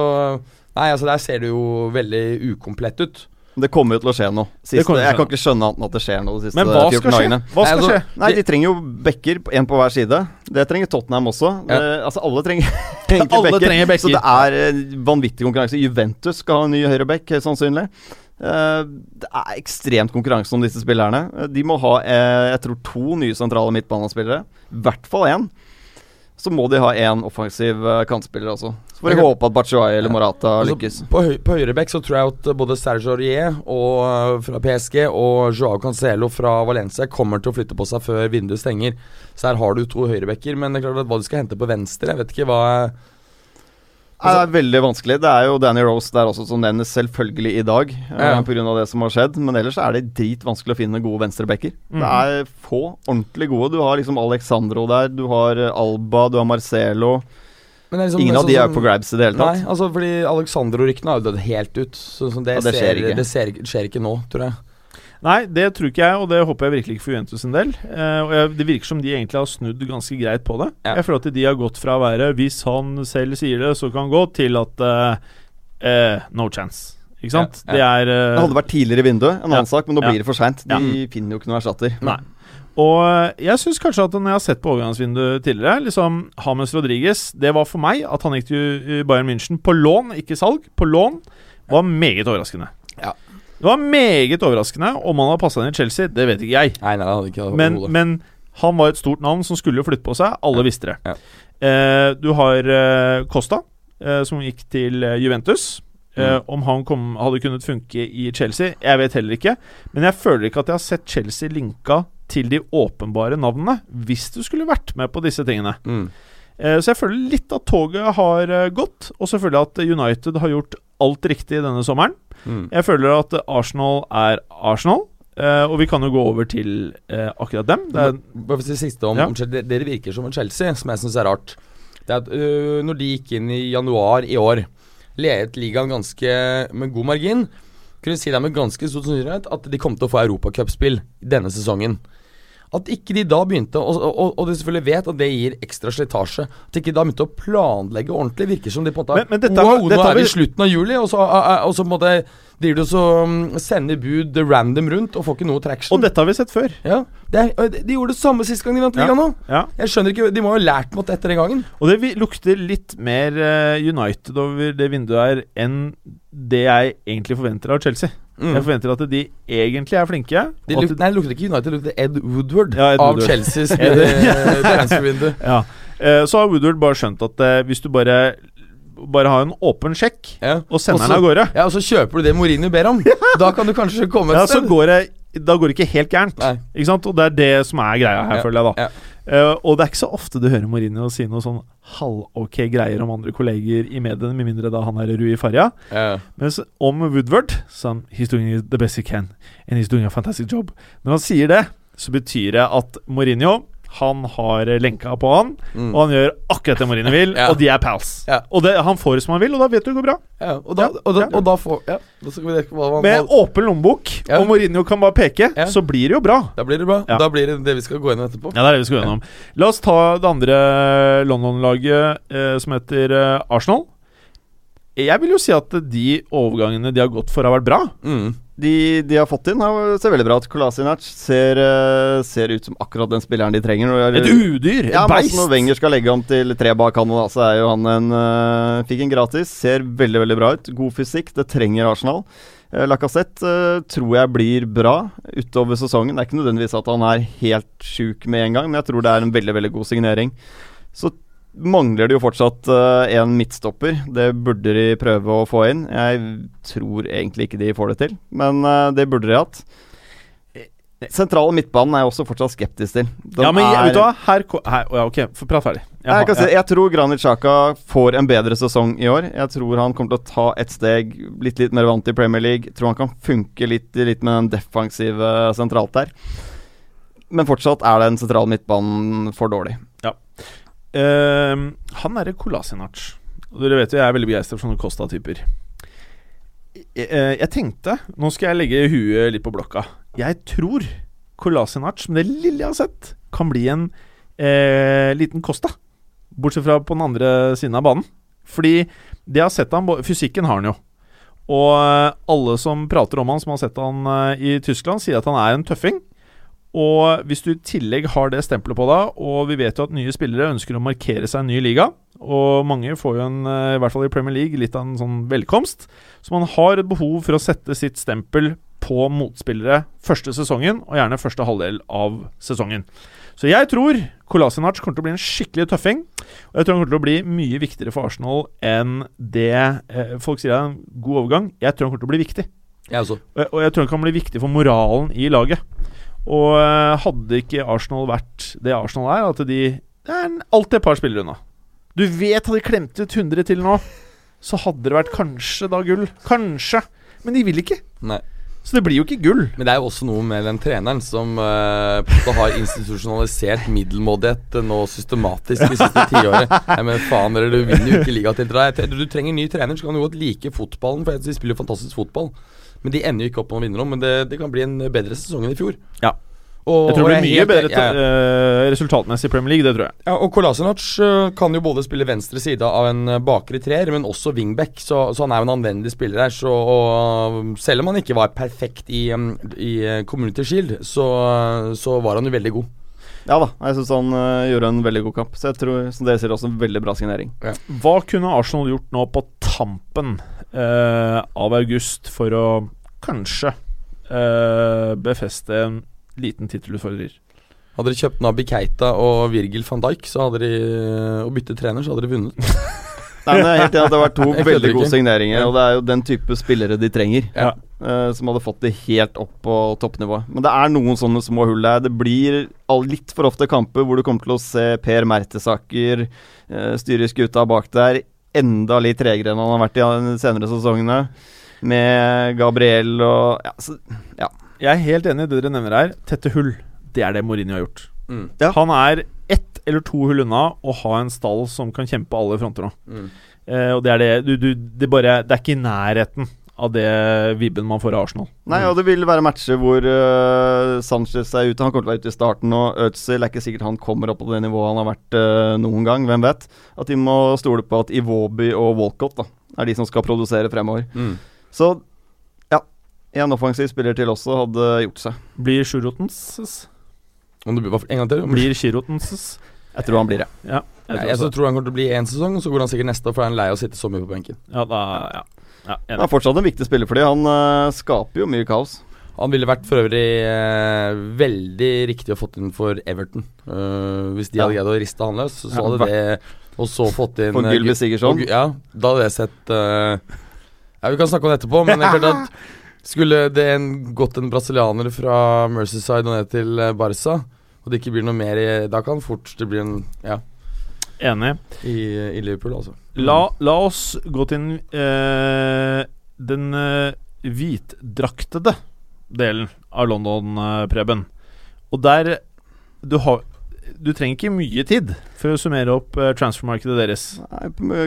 Nei, altså der ser det jo veldig ukomplett ut. Det kommer jo til å skje noe. Siste, skje. jeg kan ikke skjønne annet enn at det skjer noe de siste Men hva 14 skal skje? Hva skal Nei, skje? altså, Nei, de trenger jo backer, én på hver side. Det trenger Tottenham også. Ja. Det, altså, alle trenger trenger Alle backer. trenger backer. Så det er eh, vanvittig konkurranse. Juventus skal ha en ny høyreback, høyst sannsynlig. Eh, det er ekstremt konkurranse om disse spillerne. Eh, de må ha eh, jeg tror to nye sentrale midtbanespillere. I hvert fall én. Så må de ha én offensiv kantspiller også. Så får vi håpe at Bachuay eller Morata Altså, lykkes. På, høy, på høyrebekk så tror jeg at både Serge Aurier og, fra PSG og Joao Cancelo fra Valencia kommer til å flytte på seg før vinduet stenger. Så her har du to høyrebekker, men det er klart at hva de skal hente på venstre Jeg vet ikke hva det er veldig vanskelig. Det er jo Danny Rose der også som nevnes selvfølgelig i dag, Ja. eh, på grunn av det som har skjedd. Men ellers er det dritvanskelig å finne gode venstrebacker. Mm. Det er få ordentlig gode. Du har liksom Alexandro der, du har eh, Alba, du har Marcelo. men liksom- Ingen av sånn de er som- på grabs i det hele tatt. Nei, altså fordi Alexandro-ryktene har jo dødd helt ut. Så, så det, Ja, det skjer ser, ikke. det ser, skjer ikke nå, tror jeg. Nei, det tror ikke jeg, og det håper jeg virkelig ikke for Juventus en del. Eh, og jeg, Det virker som de egentlig har snudd ganske greit på det. Ja. Jeg føler at de har gått fra å være 'hvis han selv sier det, så kan han gå', til at eh, eh, no chance. Ikke sant? Ja, Det er eh, Det hadde vært tidligere i vinduet, en Ja. annen sak, men nå Ja. blir det for seint. De Ja. finner jo ikke noen erstatter. Nei. Og eh, jeg syns kanskje at når jeg har sett på overgangsvinduet tidligere liksom Hames Rodriguez Det var for meg at han gikk til Bayern München på lån, ikke salg. På lån var meget overraskende. Ja. Det var meget overraskende. Om han hadde passa inn i Chelsea, det vet ikke jeg. Nei, nei, han hadde ikke Men, men han var et stort navn som skulle flytte på seg. Alle visste det. Ja. Eh, du har eh, Costa, eh, som gikk til eh, Juventus. Eh, Mm. Om han kom, hadde kunnet funke i Chelsea, jeg vet heller ikke. Men jeg føler ikke at jeg har sett Chelsea linka til de åpenbare navnene, hvis du skulle vært med på disse tingene. mm. Eh, så jeg føler litt at toget har gått, og selvfølgelig at United har gjort alt riktig denne sommeren. Mm. Jeg føler at Arsenal er Arsenal, Uh, og vi kan jo gå over til uh, akkurat dem. Det er, Bare si siste om, Ja. om Chelsea. Dere virker som en Chelsea, som jeg syns er rart. Det er at uh, Når de gikk inn i januar i år, ledet ligaen ganske med god margin, kunne si det med ganske stor sannsynlighet at de kom til å få europacupspill denne sesongen. At ikke de da begynte, og, og, og de selvfølgelig vet at det gir ekstra slitasje, at ikke de da begynte å planlegge ordentlig, virker som de på en måte Men- men dette- Wow, dette nå er vi vi- i slutten av juli, og så, og så måtte en driver du så um, sender bud random rundt og får ikke noe traction. og dette har vi sett før. Ja, det er, de de gjorde det samme sist gang de vant Ja. òg. Ja. Jeg skjønner ikke, De må ha lært mot dette den gangen. Og det lukter litt mer eh, United over det vinduet her enn det jeg egentlig forventer av Chelsea. Mm. Jeg forventer at de egentlig er flinke. De luk, nei, det lukter ikke United, det lukter Ed Woodward Ja, Ed av Woodward. Chelseas eh, transfervindu. ja. Eh, så har Woodward bare skjønt at eh, hvis du bare Bare har en åpen sjekk Ja. og sender den av gårde, ja, og så kjøper du det Mourinho ber om. Da kan du kanskje komme ja, et så sted. går det Da går det ikke helt gærent. Ikke? Og det er det som er greia her, Ja, føler jeg, da. Eh, og det er ikke så ofte du hører Mourinho si noe sånn halv-ok greier om andre kolleger i mediene, med mindre da han er Rui Farja. Ja. Mens om Woodward sånn, He's doing the best he can, and he's doing a fantastic job. Når han sier det, så betyr det at Mourinho han har lenka på han, Mm. og han gjør akkurat det Mourinho vil, Ja. og de er pals. Ja. Og det, han får det som han vil, og da vet du det går bra. Ja, og, da, og, da, og da får Ja, da skal vi dekke hva man Med åpen lommebok, og Mourinho kan bare peke, så blir det jo bra. Da blir det bra. Ja. Da blir det det vi skal gå gjennom etterpå. Ja, det er det vi skal gå gjennom. La oss ta det andre London-laget eh, som heter eh, Arsenal. Jeg vil jo si at de overgangene de har gått for, har vært bra. Mm. De de har fått inn, har- ser veldig bra ut. Kolasinac ser, eh, ser ut som akkurat den spilleren de trenger. Et udyr! Et Ja, beist! altså Når Wenger skal legge om til tre bak han, da, så er jo han en uh, Fikk en gratis. Ser veldig veldig bra ut. God fysikk. Det trenger Arsenal. Uh, Lacassette uh, tror jeg blir bra utover sesongen. Det er ikke nødvendigvis at han er helt sjuk med en gang, men jeg tror det er en veldig veldig god signering. Så mangler det jo fortsatt uh, en midtstopper. Det burde de prøve å få inn. Jeg tror egentlig ikke de får det til, men uh, det burde de hatt. Sentrale midtbanen er jeg også fortsatt skeptisk til. Den ja, men er- vet du hva? Her, her Ja, ok, få prat ferdig. Jeg, jeg, kan si, jeg tror Granit Xhaka får en bedre sesong i år. Jeg tror han kommer til å ta et steg, blitt litt mer vant i Premier League. Tror han kan funke litt, litt med den defensive sentralt der. Men fortsatt er den sentrale midtbanen for dårlig. Ehm, han derre Kolasinac Dere vet jo jeg er veldig begeistret for sånne Costa-typer. Jeg, eh, jeg tenkte Nå skal jeg legge huet litt på blokka. Jeg tror Kolasinac, med det lille jeg har sett, kan bli en eh, liten Costa. Bortsett fra på den andre siden av banen. Fordi det jeg har sett han Fysikken har han jo. Og eh, alle som prater om han, som har sett han eh, i Tyskland, sier at han er en tøffing. Og hvis du i tillegg har det stempelet på deg, og vi vet jo at nye spillere ønsker å markere seg i en ny liga, og mange får jo en, eh, i hvert fall i Premier League, litt av en sånn velkomst, så man har et behov for å sette sitt stempel på motspillere første sesongen, og gjerne første halvdel av sesongen. Så jeg tror Kolasinac kommer til å bli en skikkelig tøffing. Og jeg tror han kommer til å bli mye viktigere for Arsenal enn det eh, folk sier er en god overgang. Jeg tror han kommer til å bli viktig. Jeg også. Og og jeg tror han kan bli viktig for moralen i laget. Og eh, hadde ikke Arsenal vært det Arsenal er, at de Det er alltid et par spillere unna. Du vet hadde de klemt ut 100 til nå, så hadde det vært kanskje da gull. Kanskje. Men de vil ikke. Nei. Så det blir jo ikke gull. Men det er jo også noe med den treneren som uh, har institusjonalisert middelmådighet uh, nå systematisk de siste tiåret. Men faen, dere, du vinner jo ikke ligatitler. Du trenger en ny trener, så kan du godt like fotballen, for de spiller jo fantastisk fotball. Men de ender jo ikke opp på noen vinnerrom. Men det, det kan bli en bedre sesong enn i fjor. Ja. Og, Jeg tror det blir mye helt- bedre ja, uh, resultatmessig i Premier League, det tror jeg. Ja, og Kolasinac øh, kan jo både spille venstre side av en øh, bakre treer, men også wingback, så, så han er jo en anvendelig spiller her. Så, og, selv om han ikke var perfekt i, um, i Community Shield, så, så var han jo veldig god. Ja da, jeg syns han uh, gjorde en veldig god kamp. Så jeg tror, som dere sier, også en veldig bra signering. Hva kunne Arsenal gjort nå på tampen eh, av august for å kanskje eh, befeste en liten tittelutfordrer? Hadde de kjøpt Nabi Keita og Virgil van Dijk så hadde de, og byttet trener, så hadde de vunnet. Nei, men jeg er helt enig at Det har vært to Jeg veldig gode signeringer, og det er jo den type spillere de trenger. Ja. Uh, som hadde fått det helt opp på toppnivå. Men det er noen sånne små hull der. Det blir all, litt for ofte kamper hvor du kommer til å se Per Mertesaker uh, styre skuta bak der enda litt tregere enn han har vært i de senere sesongene. Med Gabriel og ja, så, Jeg er helt enig i det dere nevner her. Tette hull. Det er det Mourinho har gjort. Mm. Ja. Han er ett eller to hull unna å ha en stall som kan kjempe alle fronter nå. Mm. Eh, og det er det du, du, det, bare, det er ikke i nærheten av det vibben man får av Arsenal. Nei, og det vil være matcher hvor uh, Sanchez er ute. Han kommer til å være ute i starten, og Özil er ikke sikkert han kommer opp på det nivået han har vært uh, noen gang. Hvem vet? At de må stole på at Iwobi og Walcott da, er de som skal produsere fremover. Mm. Så ja, en offensiv spiller til også hadde gjort seg. Blir Sjurotens Om det blir, hva- en gang til? Blir Sjurotens Jeg tror han blir det. Ja, jeg Nei, tror jeg så det. tror han kommer til å bli én sesong, og så går han sikkert neste år, for han er lei av å sitte så mye på benken. Ja, da, ja. Ja Han er fortsatt en viktig spiller for dem. Han eh, skaper jo mye kaos. Han ville vært for øvrig eh, veldig riktig å fått inn for Everton. Uh, hvis de Ja. hadde greid å riste han løs, så Ja, hadde det Og så fått inn For eh, Gylvi Sigurdsson. og Ja, da hadde jeg sett uh, Ja, vi kan snakke om det etterpå, men det er klart at skulle det en, gått en brasilianer fra Mercyside og ned til Barca, og det ikke blir noe mer i Da kan fort det bli en Ja, Enig. i, i Liverpool, altså. La, la oss gå til den, eh, den eh, hvitdraktede delen av London, eh, Preben. Og der du, har, du trenger ikke mye tid for å summere opp uh, transfermarkedet deres.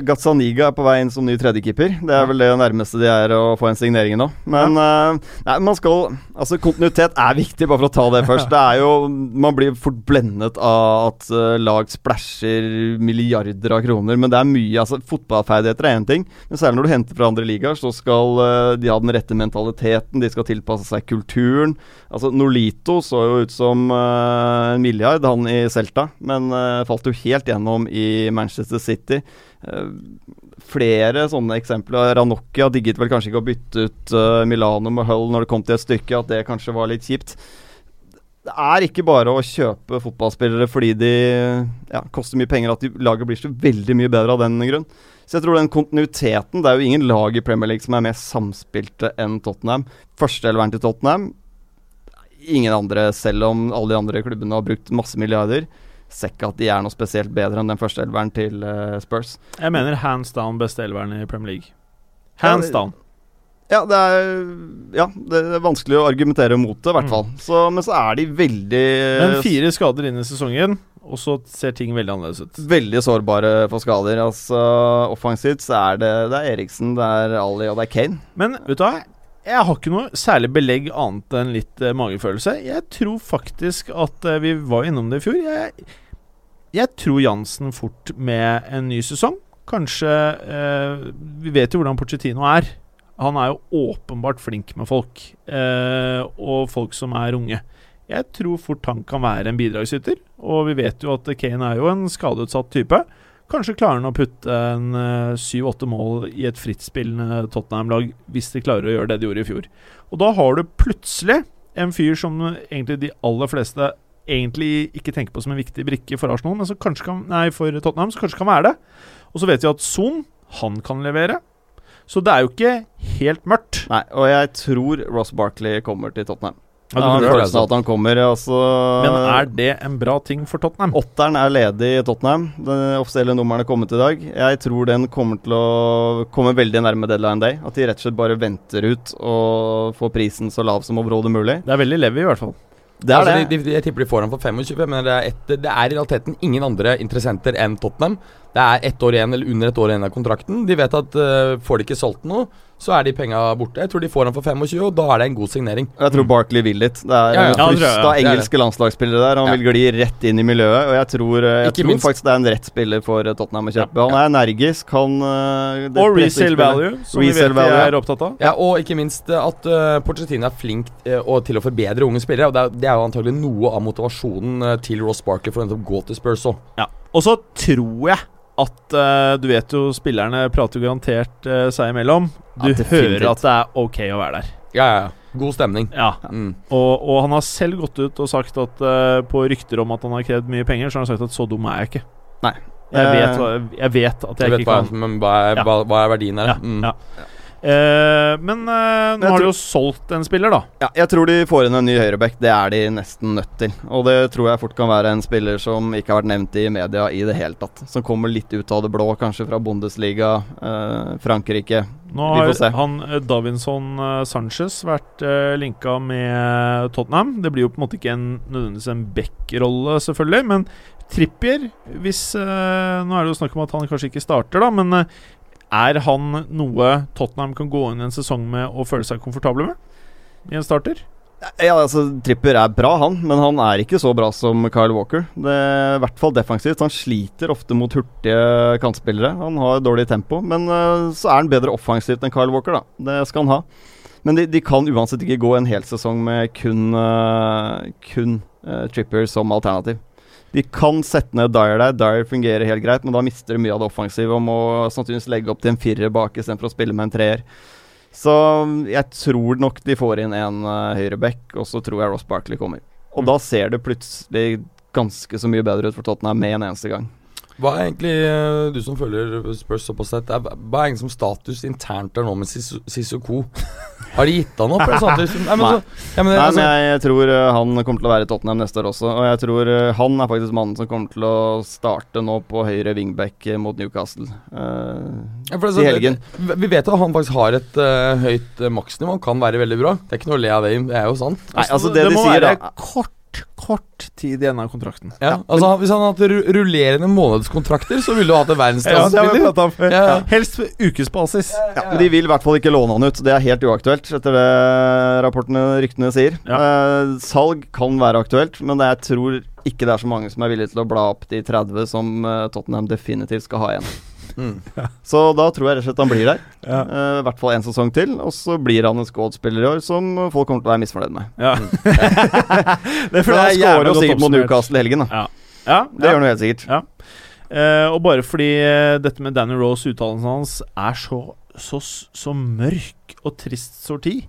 Gazzaniga er på vei inn som ny tredjekeeper. Det er vel det nærmeste de er å få en signering nå. Men uh, nei, man skal Altså, kontinuitet er viktig, bare for å ta det først. Det er jo Man blir fort blendet av at uh, lag splæsjer milliarder av kroner, men det er mye Altså, fotballferdigheter er én ting, men særlig når du henter fra andre ligaer, så skal de ha den rette mentaliteten, de skal tilpasse seg kulturen. Altså, Nolito så jo ut som en milliard, han i Celta, men falt jo helt gjennom i Manchester City. Eh, flere sånne eksempler. Ranocchia digget vel kanskje ikke å bytte ut eh, Milano med Hull når det kom til et stykke, at det kanskje var litt kjipt. Det er ikke bare å kjøpe fotballspillere fordi de ja, koster mye penger, at laget blir så veldig mye bedre av den grunn. Så jeg tror den kontinuiteten Det er jo ingen lag i Premier League som er mer samspilte enn Tottenham. Førsteeleveren til Tottenham Ingen andre, selv om alle de andre klubbene har brukt masse milliarder. Ser ikke at de er noe spesielt bedre enn den første elveren til uh, Spurs. Jeg mener hands down beste elveren i Premier League. Hands Ja, down. Ja, det er, ja, det er vanskelig å argumentere mot det, i hvert Mm. fall. Så, men så er de veldig Men fire skader inn i sesongen, og så ser ting veldig annerledes ut. Veldig sårbare for skader. Altså, Offensivt så er det, det er Eriksen, det er Ali og det er Kane. Men vet du hva? Jeg har ikke noe særlig belegg annet enn litt eh, magefølelse. Jeg tror faktisk at eh, vi var innom det i fjor. Jeg, jeg tror Jansen fort med en ny sesong. Kanskje eh, Vi vet jo hvordan Pochettino er. Han er jo åpenbart flink med folk, eh, og folk som er unge. Jeg tror fort han kan være en bidragsyter, og vi vet jo at Kane er jo en skadeutsatt type. Kanskje klarer han å putte en eh, syv-åtte mål i et frittspillende Tottenham-lag hvis de klarer å gjøre det de gjorde i fjor. Og da har du plutselig en fyr som egentlig de aller fleste egentlig ikke tenker på som en viktig brikke for Arsenal, men som kanskje kan, nei, for Tottenham, som kanskje kan være det. Og så vet vi at Son, han kan levere. Så det er jo ikke helt mørkt. Nei, og jeg tror Ross Barkley kommer til Tottenham. Ja, tror det, følelsen av at han kommer. Altså, Men er det en bra ting for Tottenham? Åtteren er ledig i Tottenham. Den offisielle nummeren er kommet i dag. Jeg tror den kommer til å komme veldig nærme deadline day. At de rett og slett bare venter ut og får prisen så lav som overhodet mulig. Det er veldig levy, i hvert fall. Det er altså, det. De, de, jeg tipper de får ham for 25, men det er, et, det er i realiteten ingen andre interessenter enn Tottenham. Det er ett år igjen, eller under ett år igjen av kontrakten. De vet at uh, får de ikke solgt noe, så er de penga borte. Jeg tror de får han for 25, og da er det en god signering. Jeg tror Barkley vil litt. Det er Ja, ja. Jeg, flust ja. av engelske landslagsspillere der. Han Ja. vil gli rett inn i miljøet, og jeg tror, jeg Ikke tror faktisk det er en rett spiller for Tottenham å kjøpe. Han er energisk, han uh, Og resale value, som vi vet de value, er opptatt av. Ja, Og ikke minst eh, at uh, Pochettino er flink uh, til å forbedre unge spillere. Og Det er, det er jo antagelig noe av motivasjonen eh, til Ross Barkley for å gå til Spurs òg. Ja. Og så tror jeg at uh, Du vet jo, spillerne prater jo garantert uh, seg imellom. Du Ja, hører at det er ok å være der. Ja, ja, ja. God stemning. Ja. Mm. Og, og han har selv gått ut og sagt at uh, på rykter om at han har krevd mye penger, så har han sagt at så dum er jeg ikke. Nei. Jeg vet, hva, jeg vet at Jeg jeg vet ikke hva, kan men hva, er, Ja. hva, hva er verdien her? Ja, Mm. ja. Eh, men eh, nå har de jo solgt en spiller, da. Ja, jeg tror de får inn en ny høyreback. Det er de nesten nødt til. Og det tror jeg fort kan være en spiller som ikke har vært nevnt i media i det hele tatt. Som kommer litt ut av det blå, kanskje fra Bundesliga, eh, Frankrike. Nå Vi har får se. han eh, Davinson eh, Sanchez vært uh, linka med Tottenham. Det blir jo på en måte ikke en, nødvendigvis en back-rolle, selvfølgelig, men Trippier hvis eh, Nå er det jo snakk om at han kanskje ikke starter, da, men eh, er han noe Tottenham kan gå inn i en sesong med og føle seg komfortable med i en starter? Ja, altså Tripper er bra, han, men han er ikke så bra som Kyle Walker. Det er I hvert fall defensivt. Han sliter ofte mot hurtige kantspillere. Han har dårlig tempo, men uh, så er han bedre offensivt enn Kyle Walker, da. Det skal han ha. Men de, de kan uansett ikke gå en hel sesong med kun, uh, kun uh, Tripper som alternativ. De kan sette ned Dyer der. Dyer fungerer helt greit, men da mister de mye av det offensive og må sannsynligvis legge opp til en firer bak istedenfor å spille med en treer. Så jeg tror nok de får inn en uh, høyreback, og så tror jeg Ross Barkley kommer. Og Mm. da ser det plutselig ganske så mye bedre ut for Tottenham med en eneste gang. Hva er egentlig, eh, du som følger Spurs såpass tett, hva er egentlig som status internt der nå med Sissoko? Har de gitt han opp? eller sånn? Nei, men, så, ja, men, Nei, altså, men jeg, jeg tror uh, han kommer til å være i Tottenham neste år også. Og jeg tror uh, han er faktisk mannen som kommer til å starte nå på høyre wingback uh, mot Newcastle. Uh, ja, for altså, i helgen. Vi vi vet at han faktisk har et uh, høyt uh, maksnivå. Han kan være veldig bra. Det er ikke noe å le av det, det er jo sant. Nei, altså det, de må sier være da kort, kort tid igjen av kontrakten. Ja, altså han- Hvis han hadde hatt rullerende månedskontrakter, så ville du hatt en verdensklassespiller. Ja, ja. Helst på ukesbasis. ja, men De vil i hvert fall ikke låne han ut. Det er helt uaktuelt, etter det rapportene ryktene sier. Eh, salg kan være aktuelt, men jeg tror ikke det er så mange som er villige til å bla opp de 30 som eh, Tottenham definitivt skal ha igjen. Mm. Så da tror jeg rett og slett han blir der. Ja. Uh, I hvert fall en sesong til, og så blir han en squad-spiller i år som folk kommer til å være misfornøyd med. Ja. det For han skårer jo sikkert mot Newcastle i helgen, da. Ja. Ja, Det gjør han helt sikkert. Ja. Eh, og bare fordi uh, dette med Danny Rose, uttalelsen hans, er så, så, så mørk og trist sorti,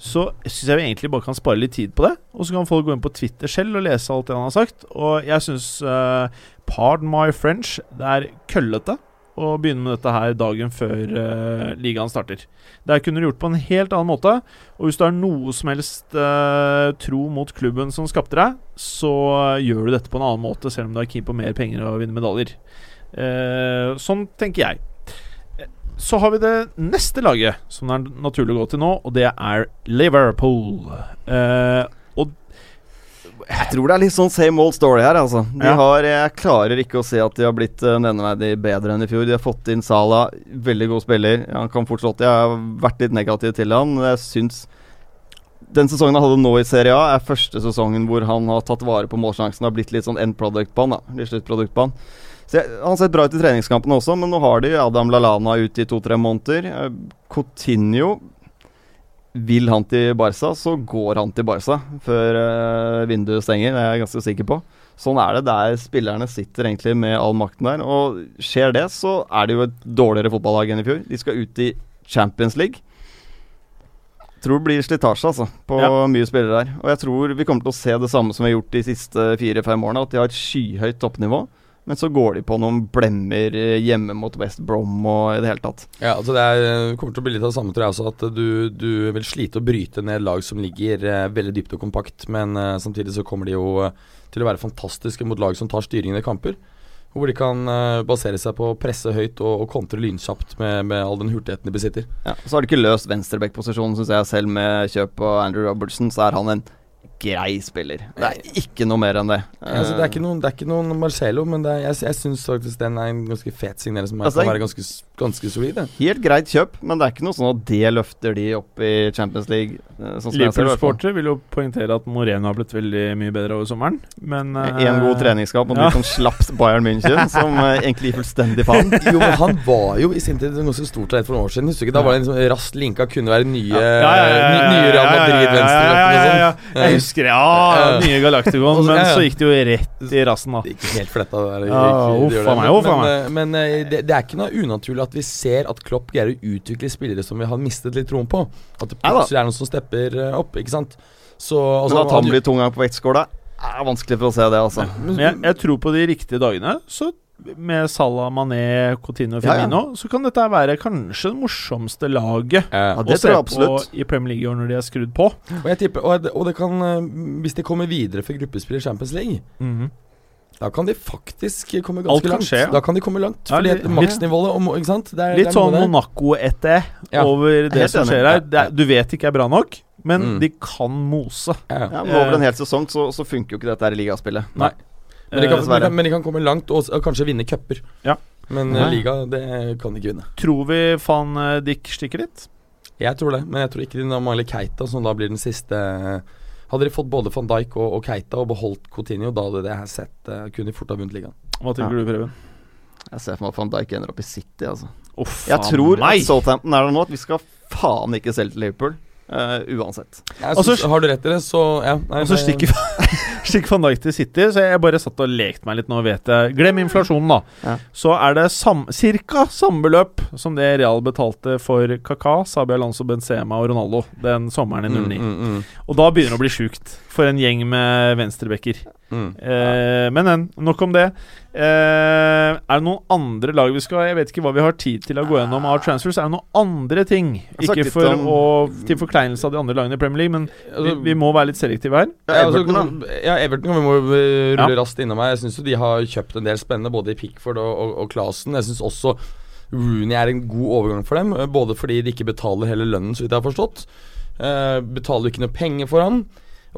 så syns jeg vi egentlig bare kan spare litt tid på det. Og så kan folk gå inn på Twitter selv og lese alt det han har sagt. Og jeg syns, uh, pardon my French, det er køllete å begynne med dette her dagen før uh, ligaen starter. Det kunne du gjort på en helt annen måte. Og hvis du har noe som helst uh, tro mot klubben som skapte deg, så eh, gjør du dette på en annen måte, selv om du er keen på mer penger og vinne medaljer. Uh, sånn tenker jeg. Så har vi det neste laget som det er naturlig å gå til nå, og det er Liverpool. Og Jeg tror det er litt sånn same old story her, altså. De Ja. har, jeg klarer ikke å se at de har blitt uh, nevneverdig bedre enn i fjor. De har fått inn Sala, veldig god spiller. Han kan fortsatt Jeg har vært litt negativ til han. Jeg syns den sesongen han hadde nå i Serie A, er første sesongen hvor han har tatt vare på målsjansen. Har blitt litt sånn end product på han. da Litt sluttprodukt på han. Så jeg, Han har sett bra ut i treningskampene også, men nå har de Adam Lallana ute i to-tre måneder. Eh, Coutinho vil han til Barca, så går han til Barca før uh, vinduet stenger. Det er jeg ganske sikker på. Sånn er det. Der spillerne sitter egentlig med all makten der. Og skjer det, så er det jo et dårligere fotballag enn i fjor. De skal ut i Champions League. Tror det blir slitasje altså, på Ja. mye spillere der. Og jeg tror vi kommer til å se det samme som vi har gjort de siste fire-fem årene. At de har et skyhøyt toppnivå, Men så går de på noen blemmer eh, hjemme mot West Brom og i det hele tatt. Ja, altså det er, kommer til å bli litt av det samme, tror jeg også. At du, du vil slite å bryte ned lag som ligger eh, veldig dypt og kompakt. Men eh, samtidig så kommer de jo eh, til å være fantastiske mot lag som tar styringen i kamper. Hvor de kan eh, basere seg på å presse høyt og, og kontre lynkjapt med, med all den hurtigheten de besitter. Ja, så har de ikke løst venstreback-posisjonen, syns jeg. Selv med kjøp av Andrew Robertson, så er han en grei spiller. Det er ikke noe mer enn det. Altså, det, er ikke noen, det er ikke noen Marcelo, men det er, jeg, jeg syns faktisk den er en ganske fet signering som Altså, kan være ganske, ganske solid. Helt greit kjøp, men det er ikke noe sånn at det løfter de opp i Champions League. eh, Sånn. Liverpool-sportere vil jo poengtere at Moreno har blitt veldig mye bedre over sommeren, men Med En god treningskamp mot ja. litt som slapp Bayern München, som uh, egentlig gir fullstendig faen. Jo, men han var jo i sin tid ganske stort talent for noen år siden. Husker du ikke? Da var det liksom raskt linka kunne være nye, ny- nye Real Madrid-venstreløpene og sånn. Ja, Jeg husker det. Ja, nye Galacticon. Men ja, ja. så gikk det jo rett i rassen, da. Det gikk helt fletta. Det, der, Ja, uff a meg, uff a men, meg. Men, men eh, det, det er ikke noe unaturlig at vi ser at Klopp greier å utvikle spillere som vi har mistet litt troen på. At det Ja plutselig er noen som stepper eh, opp, ikke sant. Så Men altså, at han blir tunga på vektskåla, er vanskelig for å se det, altså. Men jeg, jeg tror på de riktige dagene, så med Salah, Mané, Coutinho og Ja, ja. Firmino, så kan dette være kanskje det morsomste laget eh, Ja, å det se tror jeg på absolutt. i Premier League når de er skrudd på. og jeg tipper Og, det- og det kan eh, Hvis de kommer videre for gruppespill i Champions League, da kan de faktisk komme ganske langt. skje, ja. Da kan de komme langt. Ja, Fordi litt- maksnivået og Ikke sant? Det er, Litt det er sånn. Monaco-ete Ja. over det som skjer her. Det du vet ikke er bra nok, men Mm. de kan mose. Ja, ja. Ja, men Over en hel sesong så, så funker jo ikke dette her i ligaspillet. Nei. Men de, kan, Eh, men, de kan, men de kan komme langt og, og kanskje vinne cuper. Ja. Men eh, Nei. liga, det kan de ikke vinne. tror vi van Dijk stikker dit? Jeg tror det, men jeg tror ikke de mangler Keita, som da blir den siste Hadde de fått både van Dijk og, og Keita og beholdt Coutinho, da hadde det her sett uh, Kunne de fort ha vunnet ligaen. Hva tenker Ja. du, Preben? Jeg ser for meg at van Dijk ender opp i City, altså. Uff, Jeg tror meg. at Southampton er der nå, at vi skal faen ikke selge til Liverpool. Eh, uansett. Synes, har du rett i det, så ja. Nei, Og så stikker, stikker van Dijk til City, så jeg bare satt og lekte meg litt nå, vet jeg. Glem inflasjonen, da. Ja. Så er det sam, ca. samme beløp som det Real betalte for Kaka, Sabi Alonso, Benzema og Ronaldo den sommeren i 09. Mm, mm, mm, Og da begynner det å bli sjukt for en gjeng med venstrebacker. Mm. Eh, men en, nok om det. Eh, er det noen andre lag vi skal Jeg vet ikke hva vi har tid til å gå gjennom av transfers. Er det noen andre ting? Ikke for om- å, til forkleinelse av de andre lagene i Premier League, men vi, Altså, vi må være litt selektive her. Ja, Ja, altså, Everton, da. ja, Everton kan vi må rulle Ja. raskt innom her. Jeg syns de har kjøpt en del spennende, både i Pickford og, og, og Klasen. Jeg syns også Rooney er en god overgang for dem, både fordi de ikke betaler hele lønnen, så vidt jeg har forstått. Eh, betaler ikke noe penger for han.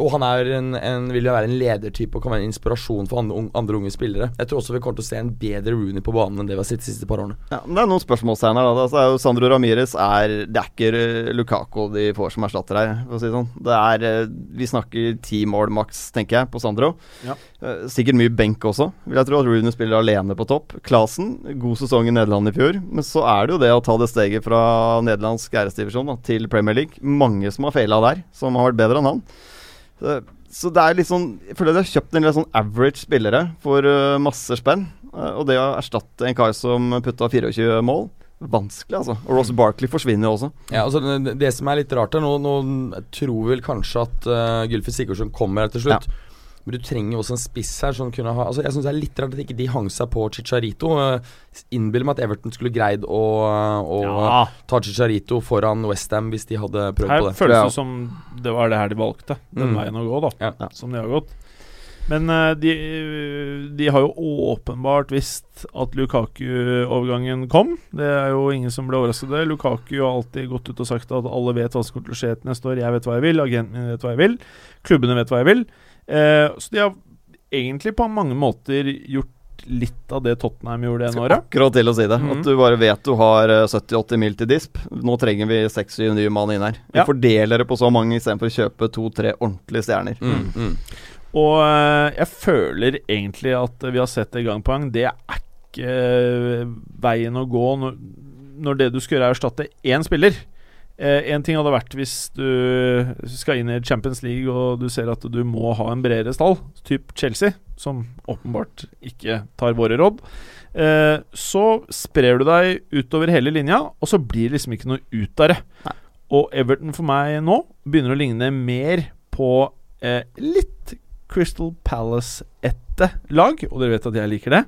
Og han er en, en, vil jo være en ledertype og kan være en inspirasjon for andre, andre unge spillere. Jeg tror også vi kommer til å se en bedre Rooney på banen enn det vi har sett de siste par årene. Ja, men det er noen spørsmålstegn her. Da. Altså, Sandro Ramires er Det er ikke Lukako Lukaku de får som erstatter her, for å si det sånn. Det er eh, Vi snakker ti mål maks, tenker jeg, på Sandro. Ja. Eh, sikkert mye benk også. Vil jeg tro at Rooney spiller alene på topp. Klasen, god sesong i Nederland i fjor. Men så er det jo det å ta det steget fra nederlandsk æresdivisjon da, til Premier League. Mange som har feila der, som har vært bedre enn han. Så, så det er litt sånn Jeg føler de har kjøpt en litt sånn average spillere for uh, masse spenn. Uh, og det å erstatte en kar som putta 24 mål Vanskelig, altså. Og Ross Barkley forsvinner jo også. Ja, altså det, det som er litt rart her Nå, nå tror vel kanskje at uh, Gylfi Sigurdsson kommer her til slutt. Men du trenger jo også en spiss her som kunne ha Altså Jeg syns det er litt rart at ikke de hang seg på Chicharito. Uh, Innbiller meg at Everton skulle greid å, å Ja, ta Chicharito foran Westham hvis de hadde prøvd her på det. Her føles Ja. det som det var det her de valgte. Den Mm. veien å gå, da. Ja. Som de har gått. Men eh, de, de har jo åpenbart visst at Lukaku-overgangen kom. Det er jo ingen som ble overrasket det. Lukaku har alltid gått ut og sagt at alle vet hva som kommer til å skje til neste år. Jeg vet hva jeg vil, agenten min vet hva jeg vil, klubbene vet hva jeg vil. Eh, så de har egentlig på mange måter gjort litt av det Tottenham gjorde det året. Akkurat til å si det. Mhm. At du bare vet du har eh, 70-80 mil til disp. Nå trenger vi 6-7 nye mann inn her. Vi Ja. fordeler det på så mange istedenfor å kjøpe to-tre ordentlige stjerner. Mm, mm. Og eh, jeg føler egentlig at vi har sett det gang på gang. Det er ikke eh, veien å gå når, når det du skal gjøre, er å erstatte én spiller. Én ting hadde vært hvis du skal inn i Champions League og du ser at du må ha en bredere stall, typ Chelsea, som åpenbart ikke tar våre råd. Eh, så sprer du deg utover hele linja, og så blir det liksom ikke noe ut av det. Nei. Og Everton for meg nå begynner å ligne mer på eh, litt Crystal Palace-ette lag, og dere vet at jeg liker det.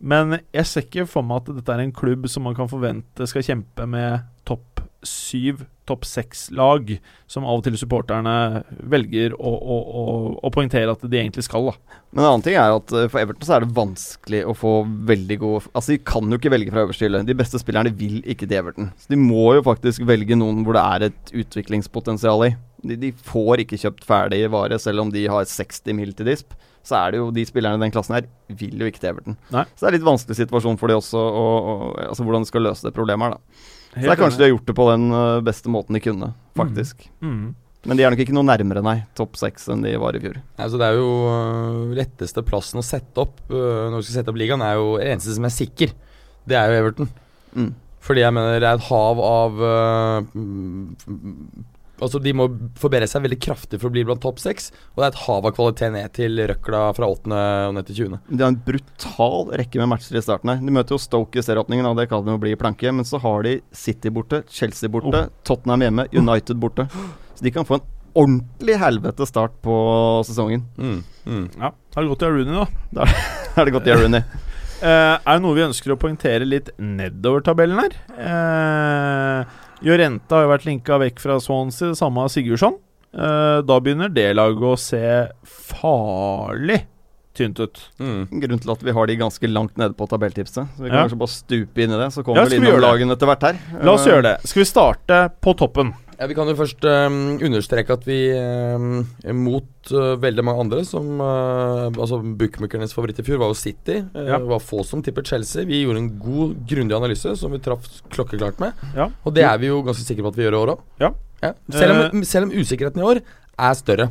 Men jeg ser ikke for meg at dette er en klubb som man kan forvente skal kjempe med topp syv, topp seks-lag, som av og til supporterne velger å, å, å, å poengtere at de egentlig skal. da. Men en annen ting er at eh, for Everton så er det vanskelig å få veldig gode Altså, de kan jo ikke velge fra øverste hylle. De beste spillerne vil ikke til Everton. Så de må jo faktisk velge noen hvor det er et utviklingspotensial i. De, de får ikke kjøpt ferdig vare, selv om de har 60 mil til disp. Så er det jo de spillerne i den klassen her vil jo ikke til Everton. Nei. Så det er litt vanskelig situasjon for de også, og, og, altså hvordan de skal løse det problemet her, da. Så det er kanskje de har gjort det på den øh, beste måten de kunne, faktisk. Mm. Men de er nok ikke noe nærmere, nei, topp seks enn de var i fjor. Altså, det er jo øh, letteste plassen å sette opp øh, når du skal sette opp ligaen, er jo det eneste som er sikker. Det er jo Everton. Mm. Fordi jeg mener det er et hav av uh, mm, Altså De må forbedre seg veldig kraftig for å bli blant topp seks. Og det er et hav av kvalitet ned til røkla fra åttende og ned til 20. De har en brutal rekke med matcher i starten her. De møter jo Stoke i serieåpningen, og det kan jo bli planke. Men så har de City borte, Chelsea borte, Tottenham hjemme, United borte. Så de kan få en ordentlig helvete start på sesongen. Mm. Mm. Ja, har det gått Aruni Rooney, da. Er det godt, i Rooney? Uh, er det noe vi ønsker å poengtere litt nedover tabellen her? Eh, Jorente har jo vært linka vekk fra Swansea, det samme av Sigurdsson. Uh, da begynner det laget å se farlig tynt ut. Mm. Grunnen til at vi har de ganske langt nede på tabelltipset. Så vi kan Ja. kanskje bare stupe inn i det, så kommer ja, vi vi innom lagene etter hvert her. La oss Eh, gjøre det. Skal vi starte på toppen? Ja, Vi kan jo først um, understreke at vi um, mot uh, veldig mange andre som uh, Altså Bookmakernes favoritt i fjor var jo City. Øh, Ja. Det var få som tippet Chelsea. Vi gjorde en god, grundig analyse som vi traff klokkeklart med. Ja. Og det er vi jo ganske sikre på at vi gjør i år òg. Ja. Selv, om- selv om usikkerheten i år er større.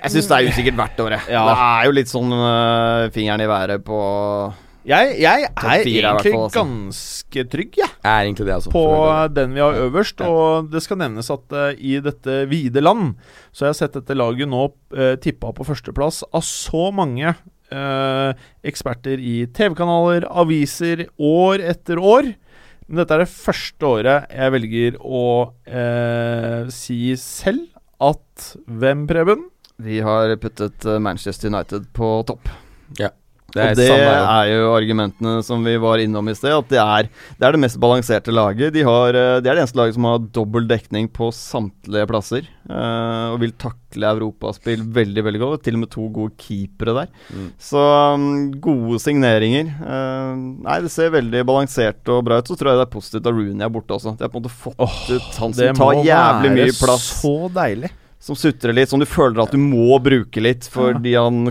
Jeg syns det er usikkert hvert år, jeg. Ja. Det er jo litt sånn fingeren i været på Jeg, jeg er fire egentlig fall, altså. ganske trygg, jeg. Er egentlig det, altså. på den vi har øverst. Ja. Og det skal nevnes at uh, i dette vide land så har jeg sett dette laget nå uh, tippa på førsteplass av så mange uh, eksperter i TV-kanaler, aviser, år etter år. Men dette er det første året jeg velger å uh, si selv at Hvem, Preben? Vi har puttet Manchester United på topp. Det og det samme er jo argumentene som vi var innom i sted. At det er det, er det mest balanserte laget. De har, eh, det er det eneste laget som har dobbel dekning på samtlige plasser. Uh, og vil takle europaspill veldig veldig godt. Til og med to gode keepere der. Mm. Så um, gode signeringer. Uh, nei, det ser veldig balansert og bra ut. Så tror jeg det er positivt at Rooney er borte også. De har på en måte fått oh, ut han som tar jævlig mye plass. Det må være så deilig. Som sutrer litt, som du føler at du må bruke litt fordi han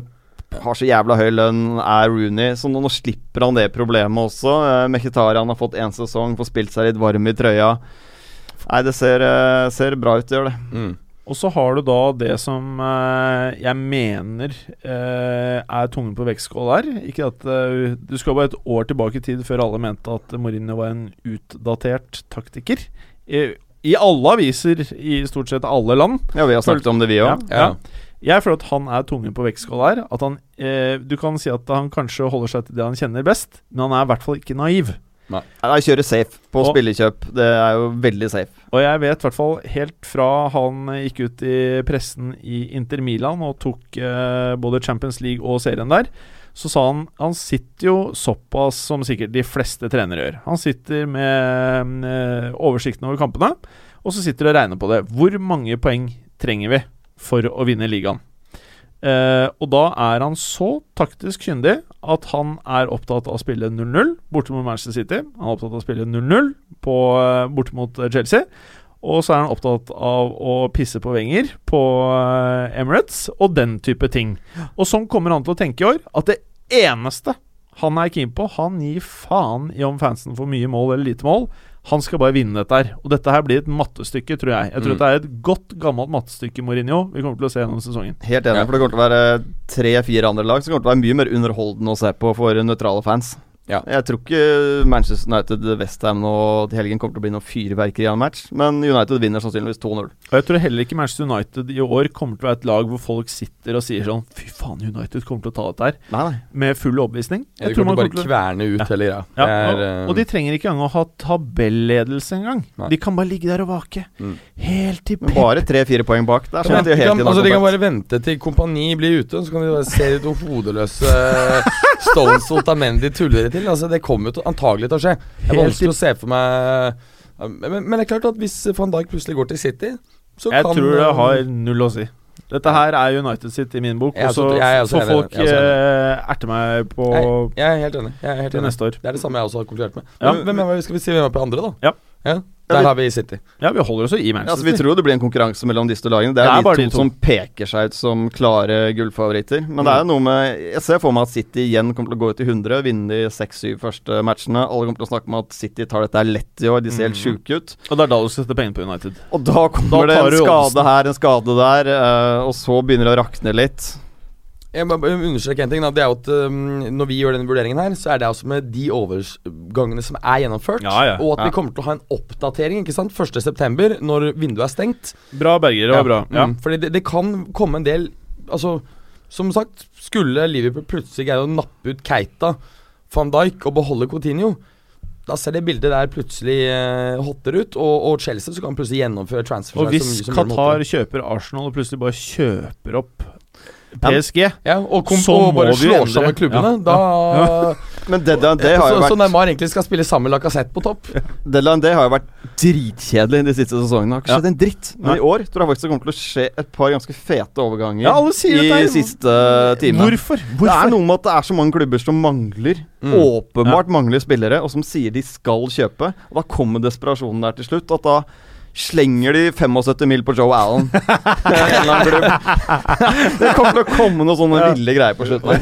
har så jævla høy lønn, er Rooney. Så nå, nå slipper han det problemet også. Eh, Mkhitarian har fått én sesong, får spilt seg litt varm i trøya. Nei, det ser, eh, ser bra ut, det gjør det. Mm. Og så har du da det som eh, jeg mener eh, er tungen på vektskåla her. Ikke at eh, Du skal bare et år tilbake i tid før alle mente at Mourinho var en utdatert taktiker. I, I alle aviser i stort sett alle land. Ja, vi har snakket om det, vi òg. Ja. Jeg føler at han er tungen på vektskåla her. At han, eh, du kan si at han kanskje holder seg til det han kjenner best, men han er i hvert fall ikke naiv. Jeg kjører safe på Og- spillekjøp. Det er jo veldig safe. Og jeg vet i hvert fall helt fra han gikk ut i pressen i Inter Milan og tok eh, både Champions League og serien der, så sa han han sitter jo såpass som sikkert de fleste trenere gjør. Han sitter med eh, oversikten over kampene, og så sitter og regner på det. Hvor mange poeng trenger vi for å vinne ligaen? Eh, og da er han så taktisk kyndig at han er opptatt av å spille 0-0 borte mot Manchester City. Han er opptatt av å spille 0-0 på, eh, borte mot eh, Chelsea. Og så er han opptatt av å pisse på Wenger på Emirates og den type ting. Og sånn kommer han til å tenke i år. At det eneste han er keen på Han gir faen i om fansen får mye mål eller lite mål. Han skal bare vinne dette her. Og dette her blir et mattestykke, tror jeg. Jeg tror Mm. det er et godt, gammelt mattestykke, Mourinho. Vi kommer til å se gjennom sesongen. Helt enig, Ja. for det kommer til å være tre-fire andre lag som kommer til å være mye mer underholdende å se på for nøytrale fans. Ja. Jeg tror ikke Manchester United Westham nå til helgen kommer til å bli noe fyrverkeri av en match, men United vinner sannsynligvis 2-0. Og jeg tror heller ikke Manchester United i år kommer til å være et lag hvor folk sitter og sier sånn Fy faen, United kommer til å ta dette her. Nei, nei. Med full overbevisning. Ja, de kommer man bare til å- kverne ut Ja. hele greia. ja, og, eh, og de trenger ikke engang å ha tabelledelse engang. Nei. De kan bare ligge der og vake. Mm. Helt til pep. bare tre-fire poeng bak. Der, er Ja, sånn de, kan, altså, de kan bare vente til kompani blir ute, så kan de bare se de to hodeløse Stones og Otamendi tuller det til. Altså, det kommer jo antagelig til å skje. Det er vanskelig å se for meg men, men det er klart at hvis van Dijk plutselig går til City, så Jeg kan tror det eh, har null å si. Dette her er United sitt i min bok, og så jeg får folk. Jeg eh, erte meg på jeg, jeg er helt enig. Jeg er helt enig. neste år. Det er det samme jeg også har konkludert med. Ja. hvem, hvem skal vi si hvem er på andre, da? Ja. Ja, vi- har vi City. Ja, vi holder oss jo i Ja, altså, vi tror det blir en konkurranse mellom disse to lagene. Det er, Det er de, bare to de to. som peker seg ut som klare gullfavoritter. Men det er jo noe med Jeg ser for meg at City igjen kommer til å gå ut i 100, vinne de seks-syv første matchene. Alle kommer til å snakke om at City tar dette lett i år, de ser helt Mm. sjuke ut. Og det er da du setter penger på United. Og da kommer Da det en skade her, en skade der, eh, og så begynner det å rakne litt. Jeg må understreke en ting. Da. Det er jo at um, Når vi gjør denne vurderingen her, så er det altså med de overgangene som er gjennomført. Ja, ja. Og at Ja. vi kommer til å ha en oppdatering ikke sant? 1.9., når vinduet er stengt. Bra, Berger. Det var bra. Ja. Mm, fordi det, det kan komme en del Altså, som sagt, skulle Liverpool plutselig greie å nappe ut Keita, van Dijk og beholde Coutinho da ser det bildet der plutselig uh, hotter ut, og, og Chelsea så kan plutselig gjennomføre transfer. Og hvis Qatar kjøper Arsenal og plutselig bare kjøper opp PSG ja, og, kom, så og bare må vi jo slår endre. sammen klubbene, Ja. da Men Deadline Day har så, jo så vært Neymar egentlig skal spille sammen Lacassette på topp. Deadline Day har jo vært dritkjedelig de siste sesongene. Det har ikke Ja. skjedd en dritt. Men Nei. i år tror jeg faktisk det kommer til å skje et par ganske fete overganger Ja, alle sier i det er- siste time. Hvorfor? Det er noe med at det er så mange klubber som mangler Mm. Åpenbart mangler spillere, og som sier de skal kjøpe. Og Da kommer desperasjonen der til slutt. At da slenger de 75 mil på Joe Allen. Det kommer til å komme noen sånne ville greier på slutten.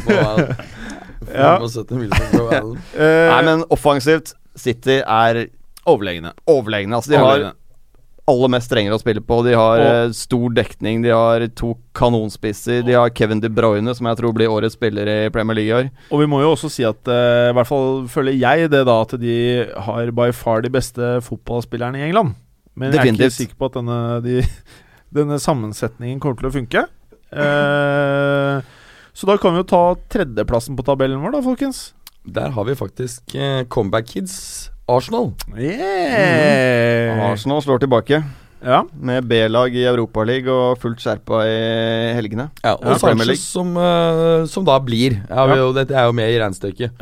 Ja. 75 millioner Allen. Eh, Nei, men offensivt City er overlegne. overlegne. Altså, de har aller mest strengere å spille på. De har Og- eh, stor dekning, de har to kanonspisser. De har Kevin De Bruyne, som jeg tror blir årets spiller i Premier League i år. Og vi må jo også si at eh, I hvert fall føler jeg det da at de har by far de beste fotballspillerne i England. Men jeg er ikke sikker på at denne, de, denne sammensetningen kommer til å funke. Eh, så da kan vi jo ta tredjeplassen på tabellen vår, da, folkens. Der har vi faktisk eh, Comeback Kids Arsenal. Yeah. Arsenal slår tilbake. Ja. Med B-lag i Europaligaen og fullt skjerpa i helgene. Ja, og Ja, Sanchez som, uh, som da blir. Ja, vi, Ja. Dette er jo med i regnestykket.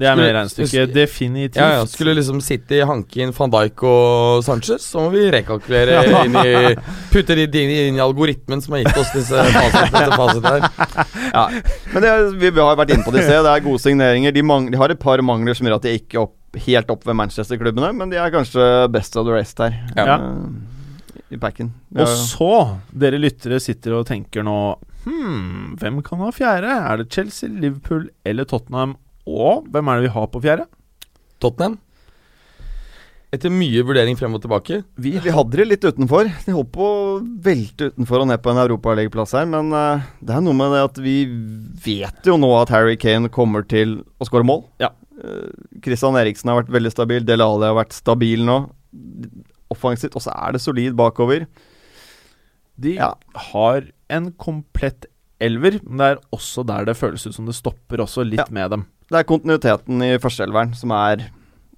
Det er med i regnestykket. Definitivt. Ja, ja, Skulle liksom City hanke inn van Dijk og Sanchez, så må vi rekalkulere Ja. inn i Putte de inn i, inn i algoritmen som har gitt oss disse fasitene. her. Ja. Men det, vi, har vært inne på det i sted. Det er gode signeringer. De, mangler, de har et par mangler som gjør at de ikke er opp, helt opp ved Manchester-klubbene, men de er kanskje best of the rest her. Ja. eh, I packen. Og så, dere lyttere sitter og tenker nå Hm, hvem kan ha fjerde? Er det Chelsea, Liverpool eller Tottenham? Og hvem er det vi har på fjerde? Tottenham. Etter mye vurdering frem og tilbake. Vi, vi hadde det litt utenfor. De holdt på å velte utenfor og ned på en europalegeplass her, men uh, det er noe med det at vi vet jo nå at Harry Kane kommer til å skåre mål. Ja. Uh, Christian Eriksen har vært veldig stabil. Del Alli har vært stabil nå. Offensivt. Og så er det solid bakover. De Ja. har en komplett elver, men det er også der det føles ut som det stopper også litt Ja. med dem. Det er kontinuiteten i førsteelveren som er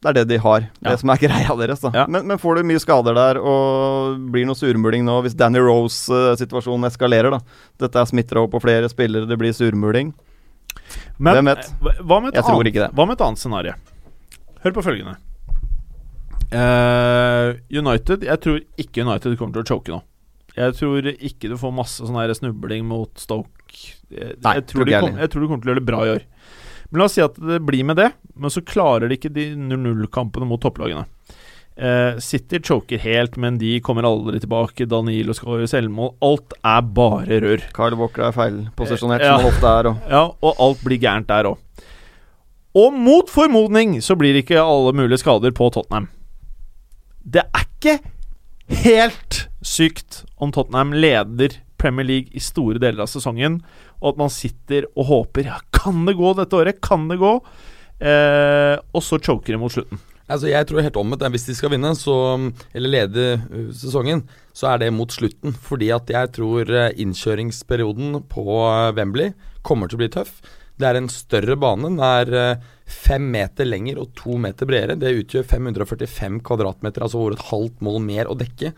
Det er det de har. Ja. Det som er greia deres. da Ja. men, men får du mye skader der og blir noe surmuling nå, hvis Danny Rose-situasjonen eskalerer, da Dette er smitter over på flere spillere, det blir surmuling. Men Hvem vet? hva- med Jeg tror ikke det. Hva med et annet scenario? Hør på følgende. Uh, United Jeg tror ikke United kommer til å choke nå. Jeg tror ikke du får masse sånn snubling mot Stoke. Jeg, Nei, jeg, tror tror de ikke jeg kom, jeg tror de kommer til å gjøre det bra i år. Men la oss si at det blir med det, men så klarer de ikke de 0-0-kampene mot topplagene. Uh, City choker helt, men de kommer aldri tilbake. Danilo gjøre selvmål. Alt er bare rør. Carl Walker er feilposisjonert, Ja. som han ofte er. Og Ja, og alt blir gærent der òg. Og mot formodning så blir ikke alle mulige skader på Tottenham. Det er ikke helt sykt om Tottenham leder Premier League i store deler av sesongen, og at man sitter og håper ja, Kan det gå dette året? Kan det gå? Eh, og så choker de mot slutten. Altså, jeg tror helt omvendt. Hvis de skal vinne, så, eller lede uh, sesongen, så er det mot slutten. Fordi at jeg tror uh, innkjøringsperioden på uh, Wembley kommer til å bli tøff. Det er en større bane. Den er fem meter lenger og to meter bredere. Det utgjør 545 kvadratmeter, altså over et halvt mål mer å dekke.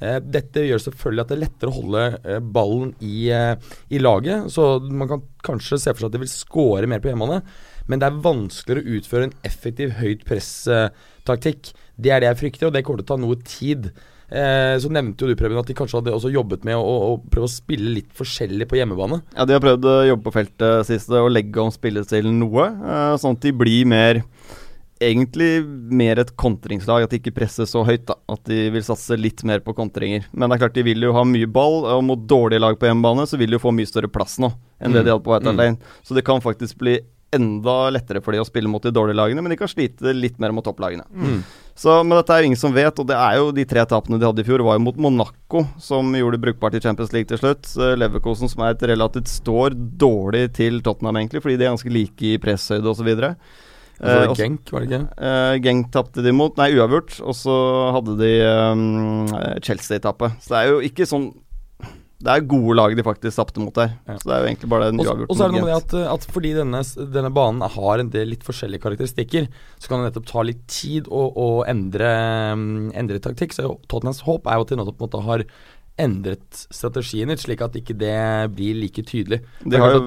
Dette gjør selvfølgelig at det er lettere å holde ballen i, i laget. Så man kan kanskje se for seg at de vil score mer på hjemmebane. men det er vanskeligere å utføre en effektiv høyt press-taktikk. Det er det jeg frykter, og det kommer til å ta noe tid. Eh, så nevnte jo du Preben, at de kanskje hadde også jobbet med å, å, prøve å spille litt forskjellig på hjemmebane. Ja, de har prøvd å jobbe på feltet siste og legge om spillestilen noe, eh, sånn at de blir mer Egentlig mer et kontringslag, at de ikke presser så høyt. da At de vil satse litt mer på kontringer. Men det er klart de vil jo ha mye ball, og mot dårlige lag på hjemmebane så vil de jo få mye større plass nå enn mm. det de hadde på White mm. Lane. Så det kan faktisk bli enda lettere for de å spille mot de dårlige lagene, men de kan slite litt mer mot topplagene. Mm. Så, Men dette er jo ingen som vet, og det er jo de tre tapene de hadde i fjor, var jo mot Monaco, som gjorde det brukbart i Champions League til slutt. Leverkosen, som er et relativt står dårlig til Tottenham, egentlig, fordi de er ganske like i presshøyde osv. Altså, uh, Genk, var det ikke? Uh, Genk tapte de mot, nei, uavgjort. Og så hadde de um, Chelsea-tappet. Så det er jo ikke sånn det er gode lag de faktisk tapte mot der. Ja. Så det er jo egentlig bare en uavgjort. Og så er det noe med at, at fordi denne, denne, banen har en del litt forskjellige karakteristikker, så kan det nettopp ta litt tid å, å endre, mm, endre, taktikk. Så Tottenhams håp er jo at de nettopp måte, har endret strategien litt, slik at ikke det blir like tydelig. De har jo,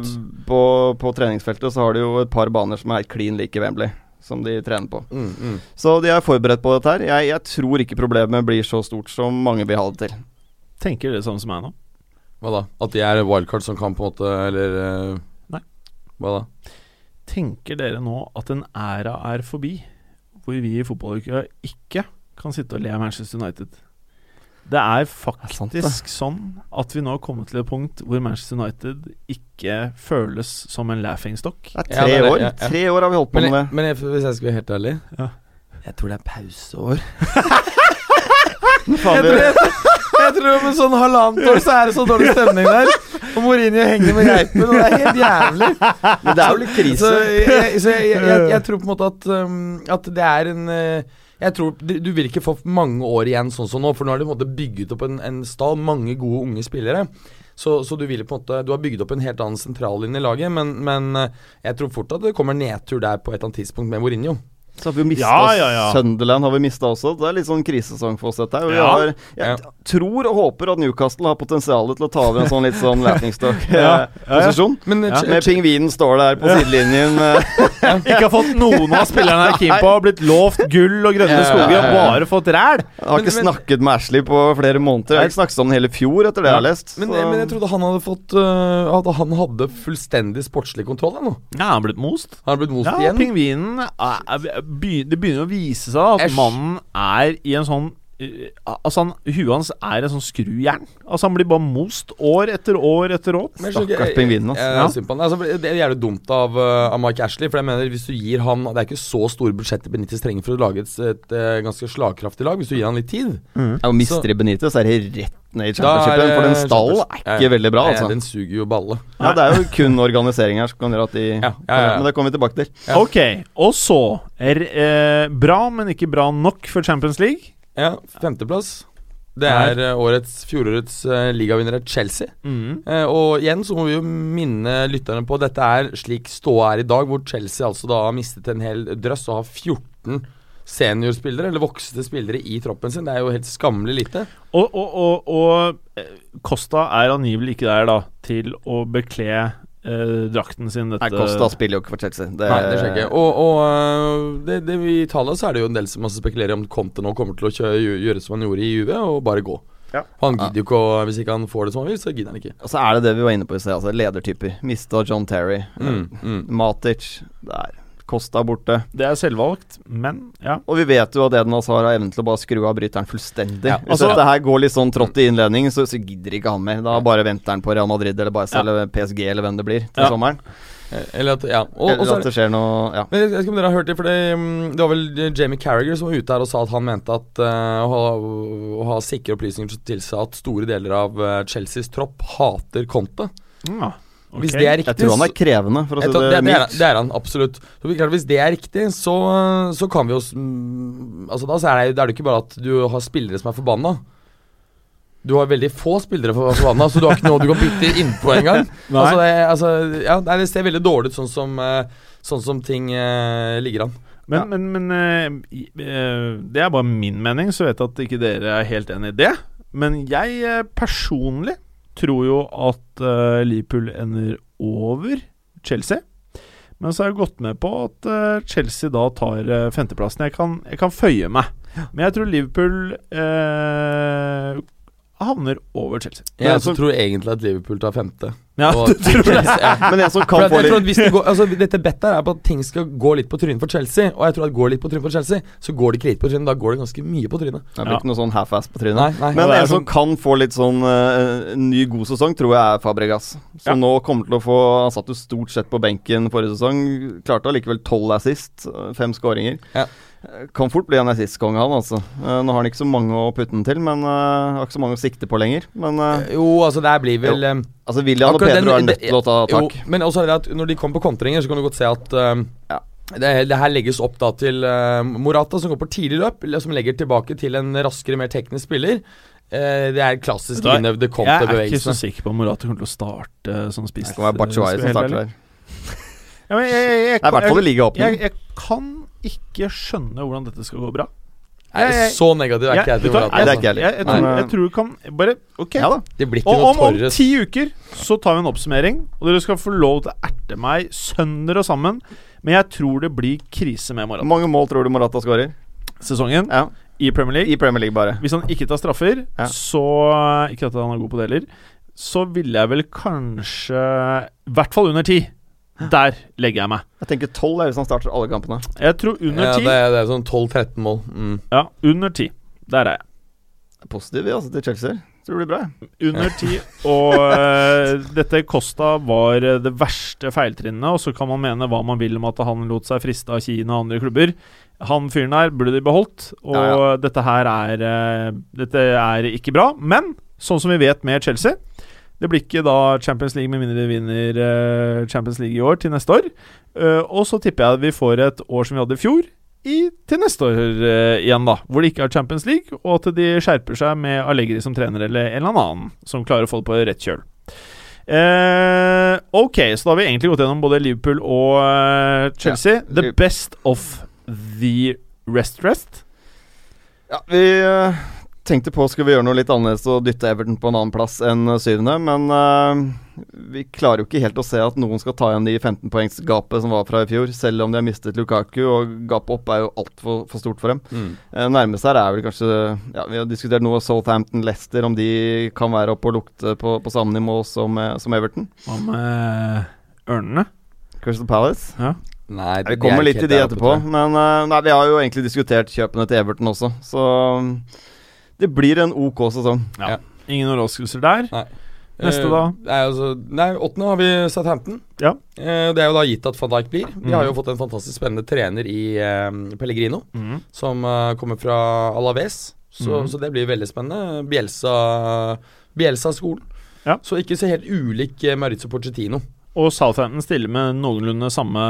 på, på, treningsfeltet så har de jo et par baner som er helt klin like Wembley som de trener på. Mm, mm. Så de er forberedt på dette her. Jeg, jeg, tror ikke problemet blir så stort som mange vil ha det til. Tenker dere sånn som meg nå? Hva da? At de er wildcard som kan på en måte Eller uh, Nei. Hva da? Tenker dere nå at en æra er forbi, hvor vi i fotballuka ikke kan sitte og le av Manchester United? Det er faktisk det er sant, sånn at vi nå har kommet til et punkt hvor Manchester United ikke føles som en laughingstock. Det er tre ja, det er, år. Ja, ja. Tre år har vi holdt på men, med det. Men jeg, hvis jeg skal være helt ærlig Jeg tror det er pauseår. jeg, tror, jeg, jeg tror om en sånn halvannet år så er det så dårlig stemning der. Og Mourinho henger med geipen, og det er helt jævlig. Men det er jo litt krise. Så jeg, så jeg, jeg, jeg tror på en måte at, um, at det er en uh, jeg tror Du vil ikke få mange år igjen sånn som nå, for nå har de på en måte bygget opp en, en stall, mange gode unge spillere. Så, så, du vil på en måte Du har bygd opp en helt annen sentrallinje i laget, men, men uh, jeg tror fort at det kommer nedtur der på et eller annet tidspunkt med Mourinho. Så har vi jo mista ja, ja, ja. Sunderland har vi mista også. Det er litt sånn krisesang for oss, dette her. Har, jeg tror og håper at Newcastle har potensialet til å ta over en sånn litt sånn laughingstock-posisjon. Eh, med pingvinen står der på sidelinjen. Ikke har fått noen av spillerne her keen på. Har blitt lovt gull og grønne skoger, bare fått ræl. Har ikke men, snakket med Ashley på flere måneder. Jeg har ikke snakket om den hele fjor, etter det jeg har lest. Men, men, jeg trodde han hadde fått uh, At han hadde fullstendig sportslig kontroll ennå. Ja, han har blitt most. Han har blitt most ja, igjen. Pingvinen er det begynner å vise seg at Esch. mannen er i en sånn uh, Altså han, Huet hans er en sånn skrujern. Altså Han blir bare most år etter år etter år. Stakkars pingvinen. Altså. Ja. Altså, det er jævlig dumt av, uh, av Mike Ashley. For jeg mener hvis du gir han Det er ikke så store budsjetter Benitez trenger for å lage et, et, et, et ganske slagkraftig lag, hvis du gir han litt tid. Mm. Ja, og Mister så, Benitez, er det rett ned i championshipen. For den stallen er ikke veldig bra, altså. Den suger jo balle. Ja, det er jo kun organisering her som kan gjøre at de ja, ja, Men det kommer vi tilbake til. Ok, og så er eh, Bra, men ikke bra nok for Champions League. Ja, femteplass. Det er uh, årets, fjorårets uh, er Chelsea. Mm. Uh, og igjen så må vi jo minne lytterne på dette er slik ståa er i dag, hvor Chelsea altså da har mistet en hel drøss og har 14 seniorspillere, eller voksne spillere, i troppen sin. Det er jo helt skammelig lite. Og, og, og, og eh, Costa er angivelig ikke der da til å bekle eh, drakten sin. Dette. Nei, Costa spiller jo ikke for Chelsea. Det, Nei, det skjer ikke. Og, og eh, det, det, i Italia så er det jo en del som spekulerer om Conte nå kommer til å kjøre, gjøre som han gjorde i Juve, og bare gå. Ja. Han gidder jo ikke å Hvis ikke han får det som han vil, så gidder han ikke. Og så er det det vi var inne på i sted, altså ledertyper. Mista John Terry. Mm, mm. Matic. Det er Kosta borte. Det er selvvalgt, men ja. Og vi vet jo at Eden Hazar har evnen til å bare skru av bryteren fullstendig. Ja, altså, Hvis dette her går litt sånn trått i innledningen, så, så gidder ikke han mer. Da bare venter han på Real Madrid eller Barca ja. eller PSG eller hvem det blir til sommeren. Eh, eller at, ja. Og, eller at det skjer noe ja. Men jeg vet ikke om dere har hørt det, for det, mm, det var vel Jamie Carriger som var ute her og sa at han mente at uh, å, ha, å, ha, sikre opplysninger tilsa at store deler av uh, Chelseas tropp hater Conte. Ja. Hvis det er riktig Jeg tror han er krevende, for å si det det, det, mildt. det er han absolutt. Så klart, Hvis det er riktig, så, så kan vi jo mm, Altså Da så er det, det er det ikke bare at du har spillere som er forbanna. Du har veldig få spillere for forbanna, så du har ikke noe du kan bytte innpå engang. Altså, det, altså, ja, det ser veldig dårlig ut sånn som, eh, sånn som ting uh, ligger an. Men, Ja. men, men uh, det er bare min mening, så vet jeg at ikke dere er helt enig i det. Men jeg personlig tror jo at uh, Liverpool ender over Chelsea. Men så har jeg gått med på at uh, Chelsea da tar uh, femteplassen. Jeg kan, jeg kan føye meg. Men jeg tror Liverpool havner over Chelsea. Jeg jeg som, tror egentlig at Liverpool tar femte. Ja, Og du tror det? Ja. Men jeg som For kan at få litt at hvis det går, altså, Dette bettet er på at ting skal gå litt på trynet for Chelsea. Og jeg tror at går litt på trynet for Chelsea, så går det ikke litt på trynet. Da går det ganske mye på trynet. Det blir ikke noe sånn half-ass på trynet. Nei, nei. Men det en som sånn- kan få litt sånn uh, ny god sesong, tror jeg er Fabregas. Som Ja. nå kommer til å få Han satt jo stort sett på benken forrige sesong. Klarte allikevel tolv assist, fem skåringer. Ja. Kan fort bli en assist-konge, han altså. Eh, Nå har han ikke så mange å putte den til, men uh, har ikke så mange å sikte på lenger. Men uh, Jo, altså det blir vel um, altså William og Pedro den- er nødt til å ta tak. Jo, men også er det at når de kommer på kontringer, så kan du godt se at um, Ja. det, det her legges opp da til uh, Morata, som går på tidlig løp, som legger tilbake til en raskere, mer teknisk spiller. Uh, det er klassisk innøvde Jeg er ikke så sikker på om Morata kommer til å starte som spiss. Det kan være Bachuay som starter der. Ja, men jeg, jeg, jeg, Det i hvert fall i jeg, ligaåpning. jeg, jeg kan ikke skjønne hvordan dette skal gå bra. Nei, Jeg- er så negativ er ikke jeg til? Morata. Altså. jeg Jeg, jeg, tror, jeg tror du kan Bare Ok. Ja da. Det blir ikke Og om, om ti uker så tar vi en oppsummering, og dere skal få lov til å erte meg sønder og sammen. Men jeg tror det blir krise med Hvor Morata. mange mål tror du Morata skårer? Sesongen Ja, i Premier League. I Premier League, bare. Hvis han ikke tar straffer, Ja. så Ikke at han er god på det heller. Så ville jeg vel kanskje I hvert fall under ti. Der legger jeg meg. Jeg tenker tolv er hvis han starter alle kampene. Jeg tror under Ja, ti. det, er, det er sånn 12-13 mål. Mm. Ja, under 10. Der er jeg. Positiv altså, til Chelsea. Tror det blir bra. Under 10. Og uh, dette Costa var eh, det verste feiltrinnet, og så kan man mene hva man vil om at han lot seg friste av Kina og andre klubber. Han fyren der burde de beholdt, og Ja, dette her er uh, Dette er ikke bra. Men sånn som vi vet med Chelsea Det blir ikke da Champions League med mindre de vinner eh, Champions League i år, til neste år. Eh, og så tipper jeg at vi får et år som vi hadde i fjor, i, til neste år eh, igjen, da. Hvor de ikke har Champions League, og at de skjerper seg med Allegri som trener, eller en eller annen som klarer å få det på rett kjøl. Eh, ok, så da har vi egentlig gått gjennom både Liverpool og Chelsea. Ja, The best of the rest-rest. Ja, vi tenkte på skulle vi gjøre noe litt annerledes og dytte Everton på en annen plass enn eh, syvende, men uh, vi klarer jo ikke helt å se at noen skal ta igjen de 15-poengsgapet som var fra i fjor, selv om de har mistet Lukaku, og gapet opp er jo altfor for stort for dem. Mm. Uh, nærmest her er vel kanskje Ja, vi har diskutert noe Southampton-Leicester, om de kan være oppe og lukte på, på samme nivå som, som Everton. Hva med ørnene? Crystal Palace. Nei, Vi kommer er litt til de etterpå, men uh, nei, vi har jo egentlig diskutert kjøpene til Everton også, så um, det blir en OK sesong. Ja. Ingen overraskelser der. Nei. Neste Eh, da? Nei, altså, nei, åttende har vi Southampton. Ja. Eh, det er jo da gitt at van Dijk blir. Vi har Mhm. jo fått en fantastisk spennende trener i eh, Pellegrino, mm. som kommer fra Alaves. Så, mm. så det blir veldig spennende. Bielsa Bielsa-skolen. Ja. Så ikke så helt ulik Maritzo Maurizio Pochettino. Og Southampton stiller med noenlunde samme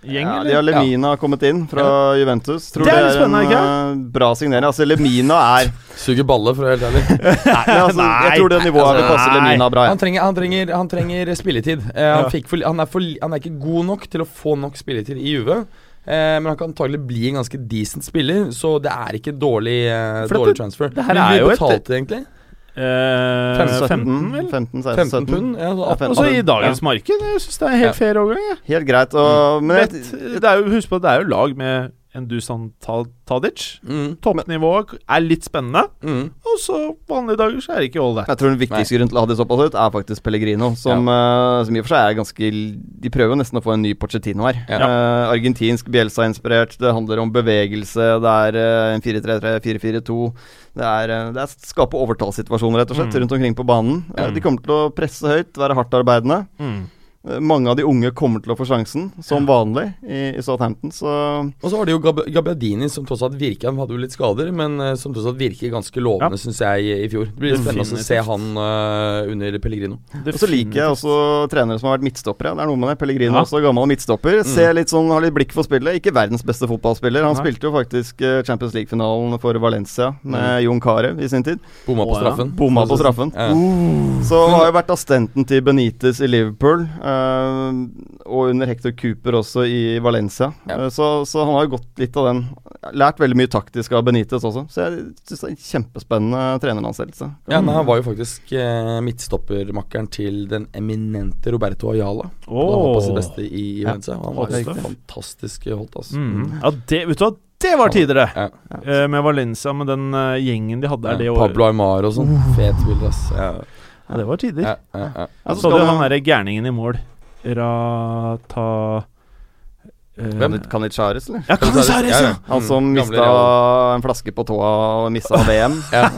gjeng, Ja, de har Lemina kommet inn fra Juventus. Tror Det det er en ikke eh, bra signering. Altså, Lemina er Suger balle, for å være helt ærlig. nei, altså, Nei, Jeg tror det nivået altså, vil passe. Lemina bra. Han trenger, han trenger, han trenger spilletid. Eh, han, Ja. fikk for, han, er for, han er ikke god nok til å få nok spilletid i Juve. Eh, men han kan antagelig bli en ganske decent spiller, så det er ikke dårlig, eh, dårlig transfer. det her er vi jo et- betalte egentlig Eh, 17, 15, 15, 16, 15 17. pund. Ja, så Ja, 18, Altså I dagens marked. Jeg syns det er helt Ja. fair overgang. Helt greit. Og, men Vet, jeg, det er jo, husk på at det er jo lag med en Dusan Tadic. mm, Toppnivået er litt spennende, mm. og så vanlige dager så er det ikke all that. jeg tror den viktigste grunnen til å ha det såpass ut, er faktisk Pellegrino. Som, eh, som i og for seg er ganske De prøver jo nesten å få en ny Pochettino her. Ja. Uh, argentinsk Bielsa-inspirert. Det handler om bevegelse. Det er eh, en 4-3-3, 4-4-2. Det er, det er skape overtallssituasjoner, rett og slett, Mm. rundt omkring på banen. Mm. de kommer til å presse høyt, være hardtarbeidende. Mm. Mange av de unge kommer til å få sjansen, som vanlig, i, i Southampton. Så Og så var det jo Gab Gabbiadini som tross alt virker Han hadde jo litt skader, men eh, som tross alt virker ganske lovende, synes jeg, i, i fjor. Det blir spennende å se han uh, under Pellegrino. Og så liker jeg også trenere som har vært midtstoppere. Det er noe med det. Pellegrino Ja. også, gammel midtstopper. Ser litt sånn, Har litt blikk for spillet. Ikke verdens beste fotballspiller. Han Nei. spilte jo faktisk eh, Champions League-finalen for Valencia med Jon Carew i sin tid. Bomma på straffen. Bomma på straffen. Ja. Så har jo vært assistenten til Benitez i Liverpool, eh, og under Hector Cooper også i Valencia. Ja. Eh, så, så han har jo gått litt av den Lært veldig mye taktisk av Benitez også. Så jeg syns det er en kjempespennende treneransettelse. Ja, men Han var jo faktisk eh, midtstoppermakkeren til den eminente Roberto Ayala. Oh. Da han var på sitt beste i Ja. Valencia. Han var jo fantastisk holdt, altså. Mm. Ja, det, vet du hva, det var tider, det! Ja. Eh, med Valencia, med den uh, gjengen de hadde der det året. Pablo Aymar og sånn. Fet spiller, ass. Ja, Ja, det var tider. ja, ja, ja. Ja, så du han derre gærningen i mål. Rata eh, Hvem? Kanichares, eller? Ja, Canizares, ja! Han som Mm, mista en flaske på tåa og mista VM. Ja.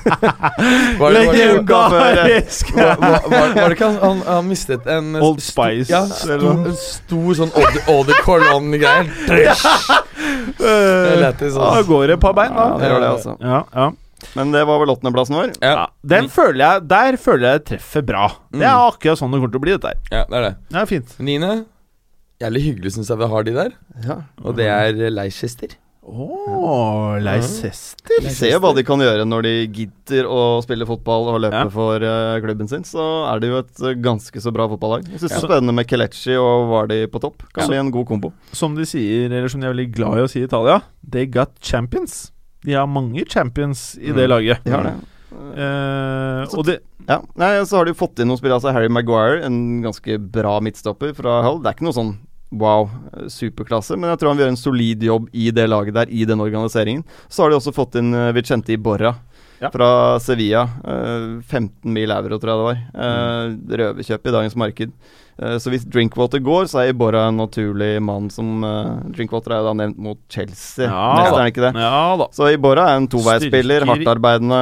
Var det, var det, Legendarisk! var, var, var, var det ikke han, han, mistet en eh, Old sto- Spice, Ja, noe. en stor sånn Odd- Odd Colon-greier. Eh, lættis, Da altså. går det et par bein, Ja, det gjør det, altså. Ja, ja. Men det var vel åttendeplassen vår. Ja, ja. Den føler jeg Der føler jeg treffer bra. Det er Mm. akkurat sånn det kommer til å bli, dette her. ja, det er det. Det er fint. Niende. Jævlig hyggelig, syns jeg vi har de der. Ja. Og det er Leicester. Å, Leicester. Vi ser jo hva de kan gjøre når de gidder å spille fotball og løpe Ja. for eh, klubben sin. Så er det jo et eh, ganske så bra fotballag. Jeg syns det er spennende med Kelechi og Vardy på topp. Kan Ja. bli en god kombo. Som de sier, eller som de er veldig glad i å si i Italia, they got champions. De har mange champions i det Mm. laget. De har det. Uh, Så- og det Ja, Nei, Så har de fått inn noen spillere. Altså Harry Maguire, en ganske bra midtstopper fra Hull. Det er ikke noe sånn wow, eh, superklasse, men jeg tror han vil gjøre en solid jobb i det laget der, i den organiseringen. Så har de også fått inn uh, Vicente Iborra Ja. fra Sevilla. Uh, 15 mil euro, tror jeg det var. Uh, Røverkjøp i dagens marked. Eh, så hvis Drinkwater går, så er Iborra en naturlig mann som uh, Drinkwater er jo da nevnt mot Chelsea, Ja da. er ikke det? Ja da. Så Iborra er en toveisspiller, Styrker hardtarbeidende,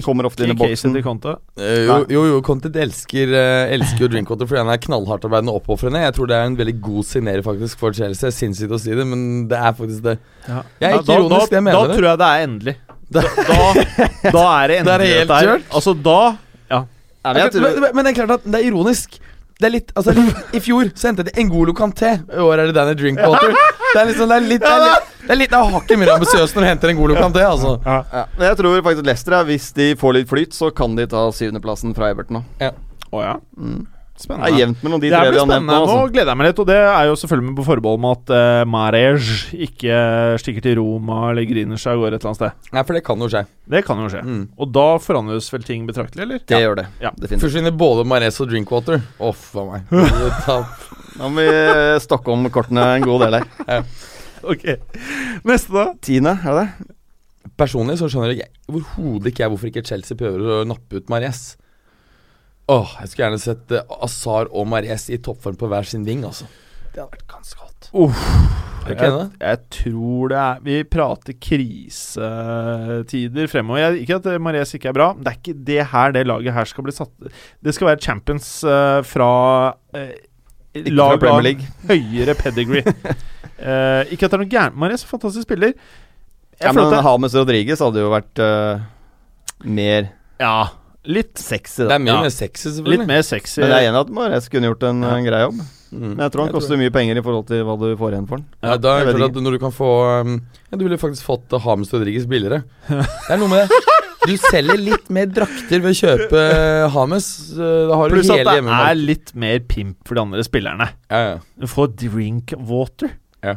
kommer ofte inn i boksen. til Conte. Eh, jo, jo, jo, Conte elsker, eh, elsker jo Drinkwater fordi han er knallhardtarbeidende og oppofrende. Jeg tror det er en veldig god signerer faktisk for Chelsea. Sinnssykt å si det, men det er faktisk det. Ja. Jeg er ikke da, ironisk, da, jeg mener da det. tror jeg det er endelig. Da- Da, da er det endelig. Da er det helt kjørt. Altså, da Ja. Ja, men jeg men, men, men det er klart at det er ironisk. Det er litt, altså I fjor så hentet de Engolo Kanté. I år er det Danny Drinkwater. Det er liksom, det er litt Det er litt, det er litt av hakket mer ambisiøst når du henter Engolo Kanté. Altså. Ja, Ja. jeg tror faktisk Leicester er, hvis de får litt flyt, så kan de ta syvendeplassen fra Everton nå. Å ja. Mm. Det er jevnt mellom de tre vi har nevnt nå. nå. Nå Altså. gleder jeg meg litt, og det er jo selvfølgelig med på forbehold med at uh, Marej ikke stikker til Roma eller griner seg av gårde et eller annet sted. Nei, for det kan jo skje. Det kan jo skje. Mm. Og da forandres vel ting betraktelig, eller? Det gjør det. Ja. Definitivt. Forsvinner både Mares og Drinkwater. Å, for meg. Nå må vi eh, stokke om kortene en god del her. Ok. Neste, da? Tiende, er det det? Personlig så skjønner jeg overhodet ikke jeg hvorfor ikke Chelsea prøver å nappe ut Mares. Åh, jeg skulle gjerne sett uh, Azar og Mares i toppform på hver sin ving, altså. Det hadde vært ganske godt. Uff. Jeg, Jeg, jeg tror det er Vi prater krisetider fremover. Jeg, ikke at Mares ikke er bra. Det er ikke det her det laget her skal bli satt Det skal være champions uh, fra uh, lag av høyere pedigree. uh, ikke at det er noe gærent Mares er fantastisk spiller. Jeg Ja, men Hames Rodriguez hadde jo vært uh, mer Ja, litt, sexy, da. Det er mye Ja. mer sexy, selvfølgelig. litt mer sexy. Men jeg er enig i at Mares kunne gjort en, Ja. en grei jobb. Mm. Men jeg tror han koster mye penger i forhold til hva du får igjen for den. Ja, da er jeg det at når du kan få um, Ja, Du ville faktisk fått uh, Hames Rodriguez billigere. Det er noe med det. Du selger litt mer drakter ved å kjøpe uh, Hames. Uh, du Pluss at det er litt mer pimp for de andre spillerne. Ja, ja. Du får drink water. Ja.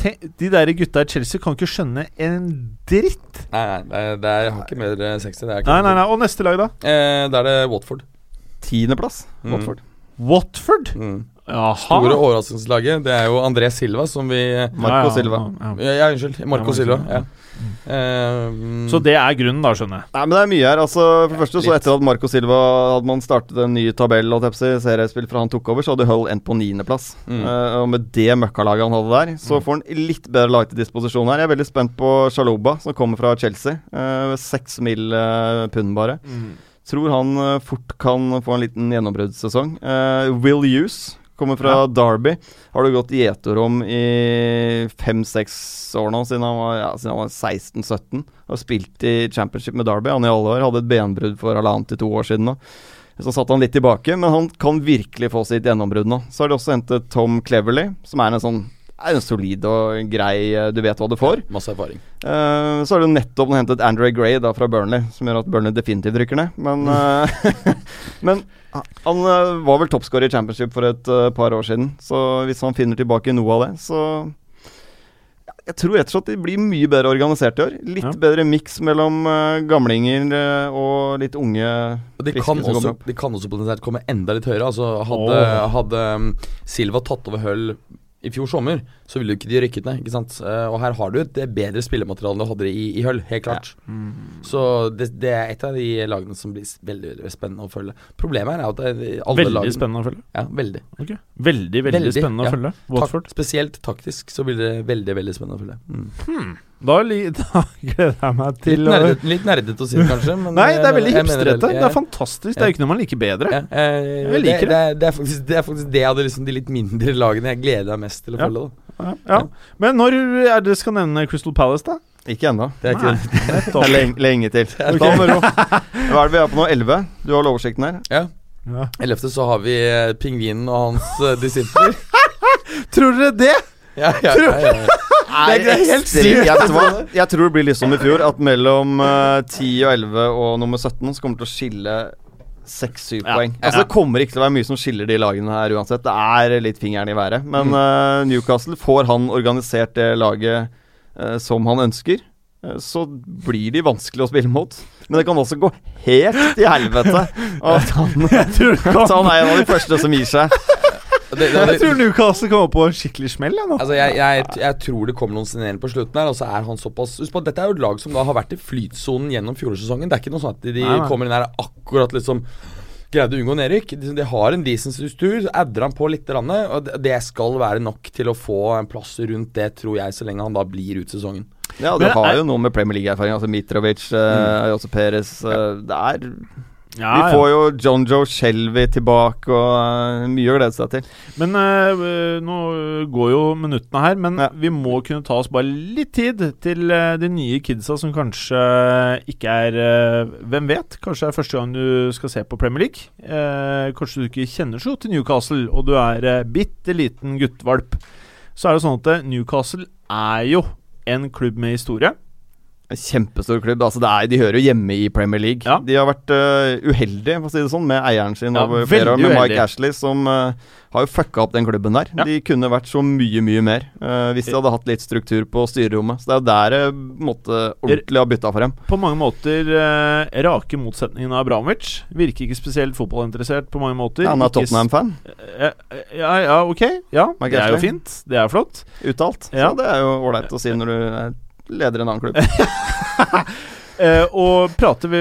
Tenk, de der gutta i Chelsea kan ikke skjønne en dritt. Nei, nei, det er, det er hakket mer uh, sexy. Det er ikke Nei, nei, nei. Og neste lag, da? Eh, da er det Watford. Tiendeplass, Mm. Watford. Watford. Mm. Jaha. Store overraskelseslaget. Det er jo André Silva som vi Marco Ja, ja, Silva. ja, ja. Ja, ja unnskyld. Marco Ja, Silva. Ja. Eh, mm, Så det er grunnen, da, skjønner jeg. Nei, men det er mye her. altså For det første, så Etter at Marco Silva hadde man startet en ny tabell og tepsi, seriespill fra han tok over, så hadde Hull endt på niendeplass. Mm. Uh, og med det møkkalaget han hadde der, så får han litt bedre lag til disposisjon her. Jeg er veldig spent på Shaloba, som kommer fra Chelsea. Uh, Seks mil eh, pund bare. Tror han eh, fort kan få en liten gjennombruddssesong. Uh, Will Hughes kommer fra Ja. Derby. Har du gått gjeterom i fem-seks år nå, siden han var, ja, var 16-17. Har spilt i championship med Derby han i alle år. Hadde et benbrudd for halvannet til to år siden nå. Så satt han litt tilbake, men han kan virkelig få sitt gjennombrudd nå. Så har de også hentet Tom Cleverley, som er en sånn er en solid og grei eh, Du vet hva du får. Masse erfaring. Uh, så har du nettopp hentet Andre Gray da fra Burnley, som gjør at Burnley definitivt rykker ned. Men, uh, men han uh, var vel toppscorer i championship for et par år siden. Så hvis han finner tilbake noe av det, så ja, Jeg tror rett og slett de blir mye bedre organisert i år. Litt Ja. bedre miks mellom gamlinger og litt unge Og de kan, også, de kan også potensielt komme enda litt høyere. Altså Hadde, oh. hadde um, Silva tatt over Hull i fjor sommer, så ville jo ikke de rykket ned. ikke sant? Eh, og her har du et bedre spillemateriale enn du hadde i, i Hull, helt klart. Mm. Så det, det er et av de lagene som blir veldig, veldig spennende å følge. Problemet her er at alle Veldig lagene spennende å følge. Ja, veldig. Okay. Veldig, veldig, Veldig, spennende ja. å følge. Watford. spesielt taktisk så blir det veldig, veldig spennende å følge. Mm. Da, li, da gleder jeg meg Litt, til å nerdete, litt nerdete å si det, kanskje. Men Nei, det er veldig mener- hipstrete. Det er fantastisk. Det er jo ikke noe man liker bedre. Ja, eh, Jeg liker det. Det, det, er faktisk, det er faktisk det av liksom, de litt mindre lagene jeg gleder meg mest til å følge. Ja, ja. Men når er det skal nevne Crystal Palace, da? Ikke ennå. Det er ikke Nei, Det er lenge, lenge til. Da må ro. Hva er det vi er på nå? 11? Du har oversikten her. Ja. Ja. 11. så har vi eh, pingvinen og hans uh, disipler. Tror dere det? ja, ja, ja, ja, ja. Det er helt sykt. Jeg, jeg tror det blir litt som i fjor, at mellom uh, 10 og 11 og nummer 17 så kommer det til å skille 6-7 Ja. poeng. Ja. Altså Det kommer ikke til å være mye som skiller de lagene her uansett. Det er litt fingeren i været. Men uh, Newcastle, får han organisert det laget uh, som han ønsker, eh, så blir de vanskelig å spille mot. Men det kan også gå helt til helvete at han, at han er en av de første som gir seg. Det, det, Jeg tror Newcastle kommer på en skikkelig smell. Nå. altså, jeg, jeg, jeg tror det kommer noen signeringer på slutten her, og så er han såpass Husk på dette er jo et lag som da har vært i flytsonen gjennom fjorårssesongen. Det er ikke noe sånn at de, de Nei, nei. kommer inn her akkurat liksom Greide å unngå nedrykk. De, de har en decent struktur. Så adder han på litt, rann, og det, det skal være nok til å få en plass rundt det, tror jeg, så lenge han da blir ut sesongen. Ja, det har er- jo noe med Premier League-erfaring. Altså Mitrovic, uh, også Perez eh, Det er Ja, Vi får jo John Joe Shelby tilbake og eh, mye å glede seg til. Men uh, nå går jo minuttene her, men Ja. vi må kunne ta oss bare litt tid til uh, de nye kidsa som kanskje ikke er uh, Hvem vet? Kanskje det er første gang du skal se på Premier League. Kanskje du ikke kjenner så godt til Newcastle, og du er uh, bitte liten guttevalp. Så er det sånn at Newcastle er jo en klubb med historie. En kjempestor klubb. Altså det er, de hører jo hjemme i Premier League. Ja. De har vært uh, uheldige for å si det sånn med eieren sin Ja, over flere år, med uheldig. Mike Ashley, som uh, har jo fucka opp den klubben der. Ja. De kunne vært så mye, mye mer uh, hvis de hadde hatt litt struktur på styrerommet. Så det er jo der det måtte ordentlig har bytta for dem. På mange måter rake motsetningen av Abramovic. Virker ikke spesielt fotballinteressert på mange måter. Han er Tottenham-fan, Ja, ja, ok. Ja, Mike det er jo fint. Det er flott. uttalt. Ja. Så det er jo ålreit å si når du er leder en annen klubb. Eh, og prater vi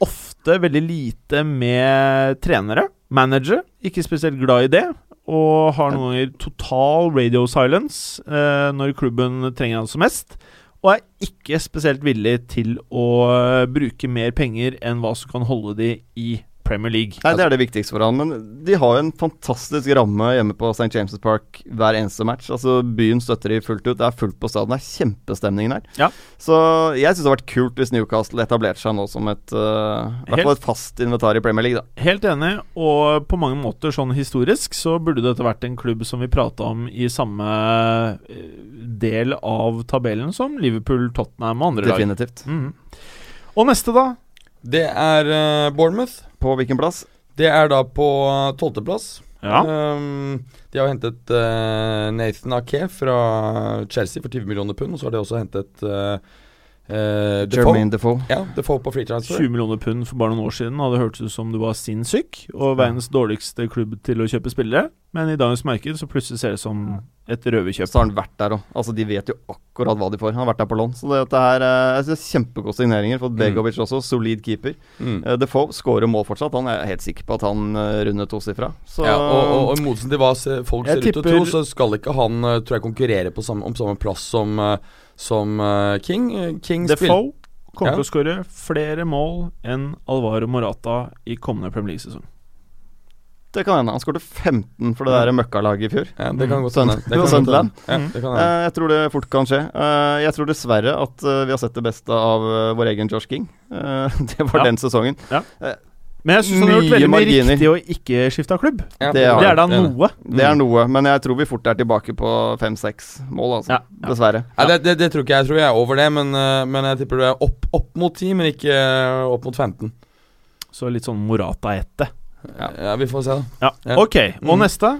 ofte veldig lite med trenere, Manager, Ikke spesielt glad i det. Og har noen ganger total radio silence eh, når klubben trenger han som mest. Og er ikke spesielt villig til å eh, bruke mer penger enn hva som kan holde de i Premier League. Nei, Det er det viktigste for han. Men de har jo en fantastisk ramme hjemme på St. James' Park hver eneste match. Altså Byen støtter de fullt ut. Det er fullt på stadion. Det er kjempestemning her. Ja. Så jeg syns det har vært kult hvis Newcastle etablerte seg nå som et uh, I hvert fall et fast inventar i Premier League, da. Helt enig, og på mange måter sånn historisk så burde dette vært en klubb som vi prata om i samme eh, del av tabellen som Liverpool, Tottenham og andre lag. Definitivt. Mm. Og neste, da? Det er uh, Bournemouth. På hvilken plass? Det er da på tolvteplass. Ja. Um, de har hentet uh, Nathan Ake fra Chelsea for 20 millioner pund, og så har de også hentet uh, uh, Jermaine Defoe. Ja, Defoe på free transfer. 20 millioner pund for bare noen år siden hadde hørtes ut som du var sinnssyk og verdens dårligste klubb til å kjøpe spillere, men i dagens marked så plutselig ser det som et røverkjøp. Så har han vært der òg. Altså, de vet jo akkurat hva de får. Han har vært der på lån. Så dette her eh, jeg synes Kjempegode signeringer. Fått Begovic også. Solid keeper. Mm. Uh, Defoe skårer mål fortsatt. Han er helt sikker på at han uh, runder tosifra. Så Ja, og, og, og i motsetning til hva folk ser ut til å tro, så skal ikke han eh, tror jeg konkurrere på samme, om samme plass som, eh, som eh, King. Eh, King, Defoe kommer Ja. til å skåre flere mål enn Alvaro Morata i kommende Premier League-sesong. Det kan hende. Han skåret 15 for det der møkkalaget i fjor. Ja, det kan godt Sønn- hende. Det kan Sunderland. hende. Ja, det kan hende. Eh, jeg tror det fort kan skje. Eh, jeg tror dessverre at eh, vi har sett det beste av vår egen Josh King. Eh, det var Ja. den sesongen. Men jeg syns han har gjort veldig mye marginer. riktig å ikke skifte klubb. Ja, det har Det er da noe. Det er noe, men jeg tror vi fort er tilbake på fem-seks mål, altså. Ja, ja. Dessverre. Det, det, det tror ikke jeg. Jeg tror jeg er over det, men, men jeg tipper du er opp, opp mot 10, men ikke opp mot 15. Så litt sånn Morata-ette. Ja. ja, vi får se, da. Ja. Ja. Ok, og Mm. neste?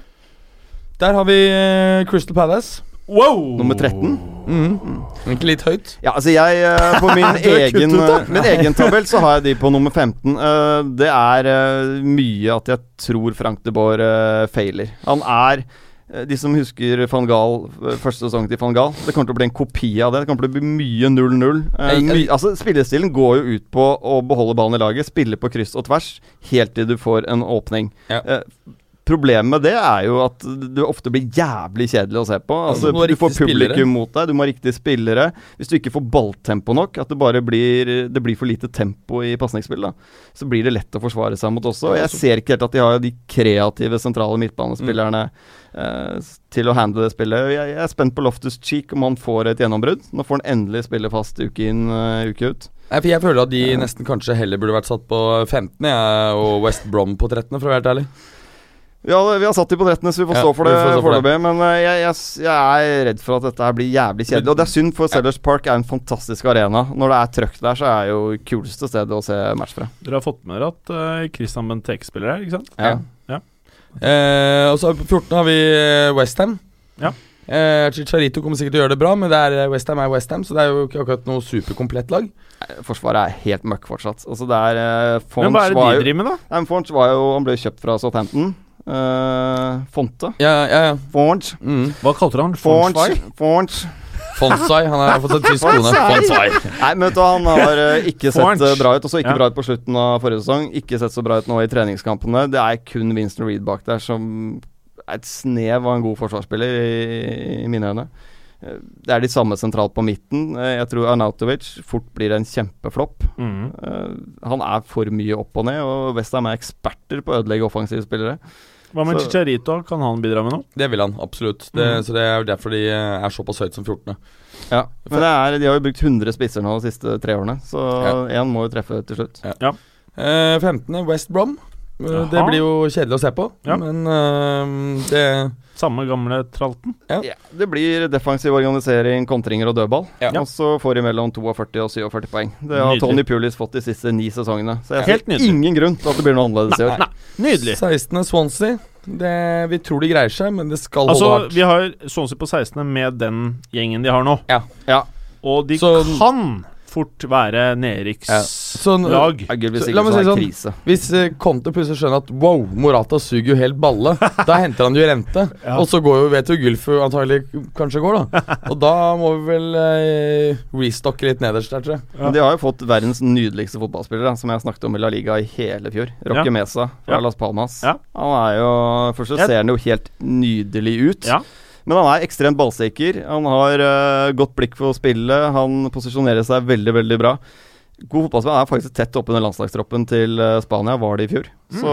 Der har vi eh, Crystal Palace. Wow! Nummer 13. Mm. Ikke litt høyt? Ja, altså jeg eh, På min egen, kutt ut, eh, min egen tabell så har jeg de på nummer 15. Uh, det er uh, mye at jeg tror Frank de Boer feiler. Han er de som husker van Gaal, eh, første sesong til van Gaal Det kommer til å bli en kopi av det. Det kommer til å bli mye 0-0. Eh, my, altså Spillestilen går jo ut på å beholde ballen i laget, spille på kryss og tvers, helt til du får en åpning. Ja. Problemet med det er jo at du ofte blir jævlig kjedelig å se på. Altså, du du får publikum spillere. mot deg, du må ha riktige spillere. Hvis du ikke får balltempo nok, at det bare blir Det blir for lite tempo i pasningsspill, så blir det lett å forsvare seg mot også. Jeg ser ikke helt at de har de kreative sentrale midtbanespillerne eh, til å handle det spillet. Jeg, jeg er spent på Loftus Cheek om han får et gjennombrudd. Nå får han endelig spille fast uke inn, uh, uke ut. Nei, Jeg føler at de nesten kanskje heller burde vært satt på 15, jeg, og West Brom på 13, for å være helt ærlig. Ja, vi har satt de på 13, så vi får stå for det foreløpig. Men eh, jeg, jeg, jeg er redd for at dette her blir jævlig kjedelig. Og det er synd, for Sellers Park er en fantastisk arena. Når det er trøkk der, så er det jo kuleste stedet å se match fra. Dere har fått med dere at uh, Christian Benteke spiller her, ikke sant? Ja. Ja. Eh, og så på 14 har vi Westham. Ja. Eh, Chicharito kommer sikkert til å gjøre det bra, men Westham er Westham West så det er jo ikke akkurat noe superkomplett lag. Forsvaret er helt møkk fortsatt. Altså det er uh, Men hva er det de driver med, da? Nei, men var jo Han ble kjøpt fra Southampton. Eh, Fonte. Ja, ja, ja. Fonch. Mm. Hva kalte du han? Fonch. Fonsai. Han har fått en tysk kone. Fonsai. Nei, men vet du, han har ikke sett Fonch. eh, bra ut. Og så ikke Ja. bra ut på slutten av forrige sesong. Ikke sett så bra ut nå i treningskampene. Det er kun Winston Reed bak der som er et snev av en god forsvarsspiller, i, i mine øyne. Eh, Det er de samme sentralt på midten. Jeg tror Arnautovic fort blir en kjempeflopp. Mm. Han er for mye opp og ned, og Westham er eksperter på å ødelegge offensive spillere. Hva med Så- Chicharito? Kan han bidra med noe? Det vil han, absolutt. Det, Mm. Så det er derfor de eh, er såpass høyt som 14. Ja, Men det er, de har jo brukt 100 spisser nå de siste tre årene, så én må jo treffe til slutt. Eh, 15. West Brom. Eh, Det blir jo kjedelig å se på, Ja. men uh, det Samme gamle tralten? Ja. Ja, det blir defensiv organisering, kontringer og dødball. Ja. Og så får de mellom 42 og 47 poeng. Det har Nydelig. Tony Pulis fått de siste ni sesongene. Så jeg Helt ser nydelig. ingen grunn til at det blir noe annerledes i år. Nydelig. 16. Swansea. Det, vi tror de greier seg, men det skal Altså, holde hardt. vi har Swansea på 16. med den gjengen de har nå. Ja. Ja. Og de Så- kan fort være nedrykks Ja. Så lag. Så la meg si er sånn. krise. Hvis eh, Conte plutselig skjønner at wow, Morata suger jo helt balle, da henter han jo rente. Ja. Og så går jo, vet jo Gulfu antagelig kanskje går, da. Og da må vi vel eh, restocke litt nederst der, tror jeg. Ja. De har jo fått verdens nydeligste fotballspillere, som jeg snakket om i La Liga i hele fjor. Roque Ja. Mesa fra Ja. Las Palmas. Ja. Han er jo Først så ser han jo helt nydelig ut. Ja. Men han er ekstremt ballsikker. Han har uh, godt blikk for spillet. Han posisjonerer seg veldig, veldig bra. God fotballspiller. Han er faktisk tett oppunder landslagstroppen til eh, Spania, var det i fjor. Mm. Så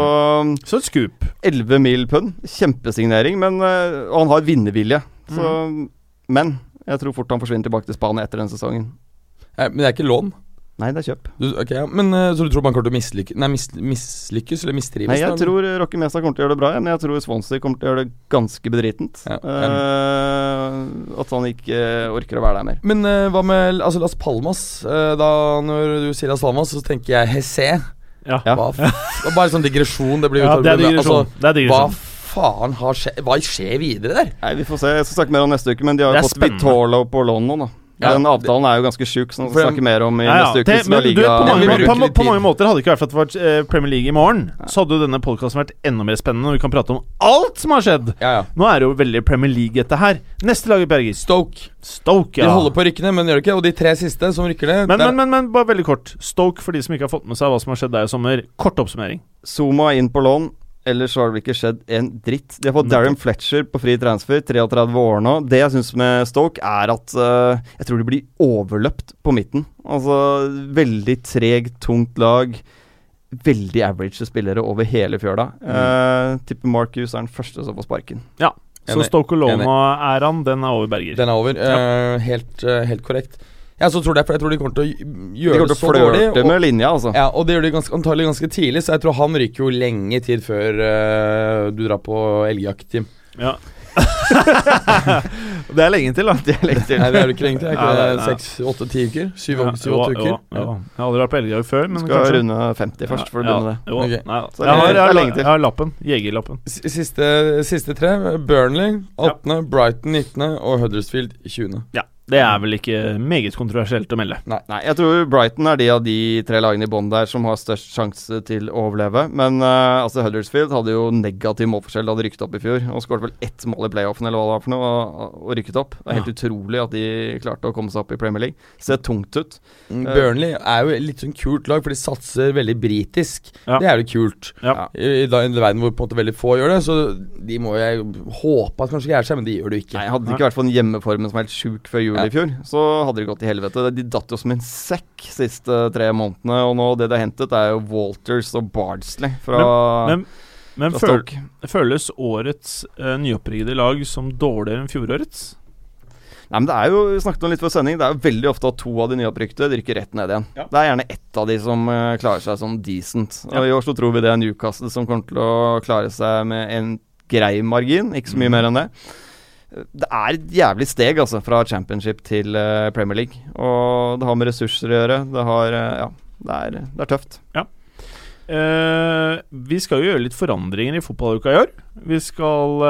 Så et skup. 11 mil pund. Kjempesignering, men eh, Og han har vinnervilje. Mm. Men jeg tror fort han forsvinner tilbake til Spania etter den sesongen. Men det er ikke lån. Nei, det er kjøp. Du, ok, ja. Men uh, Så du tror man kommer til å mislykke, nei, mis, mislykkes eller mistrives? Nei, jeg da, tror Rocky Mesa kommer til å gjøre det bra, men jeg tror Swansea kommer til å gjøre det ganske bedritent. Ja, uh, at han ikke orker å være der mer. Men uh, hva med altså Las Palmas? Da Når du sier Las Palmas, så tenker jeg Hesse. Ja. Ja. Hva er bare sånn digresjon. Det blir Ja, det er digresjon. Altså, det er hva faen har skjedd? Hva skjer videre der? Nei, Vi får se. Jeg skal snakke mer om neste uke, men de har fått. Vitorlo på lån nå, da. Ja, Den avtalen er jo ganske sjuk, som vi snakker skal snakke mer om i Ja, ja. neste uke. Det, men du, på, mange, vi på, på, mange måter Hadde det ikke vært for at det var eh, Premier League i morgen, så hadde jo denne podkasten vært enda mer spennende, og vi kan prate om alt som har skjedd. Ja, ja. Nå er det jo veldig Premier League, dette her. Neste lag i Bergis. Stoke. Stoke, ja. De holder på å rykke ned, men gjør det ikke. Og de tre siste som rykker ned Men, men, men, men bare veldig kort. Stoke, for de som ikke har fått med seg hva som har skjedd der i sommer. Kort oppsummering. Zuma inn på lån. Ellers så har det vel ikke skjedd en dritt. De har fått Darren Fletcher på fri transfer, 33 år nå. Det jeg syns med Stoke, er at uh, jeg tror de blir overløpt på midten. Altså veldig tregt, tungt lag. Veldig average spillere over hele fjøla. Eh, tipper Marcus er den første som får sparken. Ja, Så. Stoke Loma-æraen, den er over Berger. Den er over. uh, helt, helt korrekt. Jeg så tror det, for jeg tror de kommer til å De gjøre kommer til å flørte med linja, altså. Ja, og det gjør de ganske, antagelig ganske tidlig, så jeg tror han ryker jo lenge tid før uh, du drar på elgjakt, Tim. Ja. det er lenge til, da. Det er lenge til. Nei, det er ikke lenge til. Ikke det nei. seks, åtte, ti uker? Syv, Ja, syv åtte jo, uker? jo, jo. Jeg har aldri vært på elgjakt før, men Skal kanskje. runde 50 først, for å begynne det. Jo, Ok. nei, da. Jeg, har, det jeg, har, jeg har lappen. Jegerlappen. Siste, siste tre. Burnley 18., Brighton 19. og Huddersfield 20. Ja. Det er vel ikke meget kontroversielt å melde. Nei, jeg tror Brighton er de av de tre lagene i bånn der som har størst sjanse til å overleve. Men uh, altså Huddersfield hadde jo negativ målforskjell da de rykket opp i fjor. Og skåret vel ett mål i playoffen eller hva det var for noe, og, og rykket opp. Det er helt utrolig at de klarte å komme seg opp i Premier League. Ser tungt ut. Mm, Eh. Burnley er jo litt sånn kult lag, for de satser veldig britisk. Ja. Det er jo kult. Ja. I, i en verden hvor på en måte veldig få gjør det, så de må jeg håpe at kanskje greier seg, men de gjør det jo ikke. Nei, Hadde de ikke vært for den hjemmeformen som er helt sjuk før jul Ja. i fjor, så hadde det gått til helvete. De datt jo som en sekk siste tre månedene, og nå det de har hentet, er jo Walters og Bardsley fra, Men, men fra føl, føles årets uh, nyopprykkede lag som dårligere enn fjorårets? Nei, men det er jo, Vi snakket om litt før sending, det er jo veldig ofte at to av de nyopprykkede rykker rett ned igjen. Ja. Det er gjerne ett av de som uh, klarer seg sånn decent. Ja. Og I år så tror vi det er Newcastle som kommer til å klare seg med en grei margin, ikke så mye Mm. mer enn det. Det er et jævlig steg altså fra championship til uh, Premier League. Og det har med ressurser å gjøre. Det har uh, Ja, det er, det er tøft. Eh, vi skal jo gjøre litt forandringer i fotballuka i år. Vi skal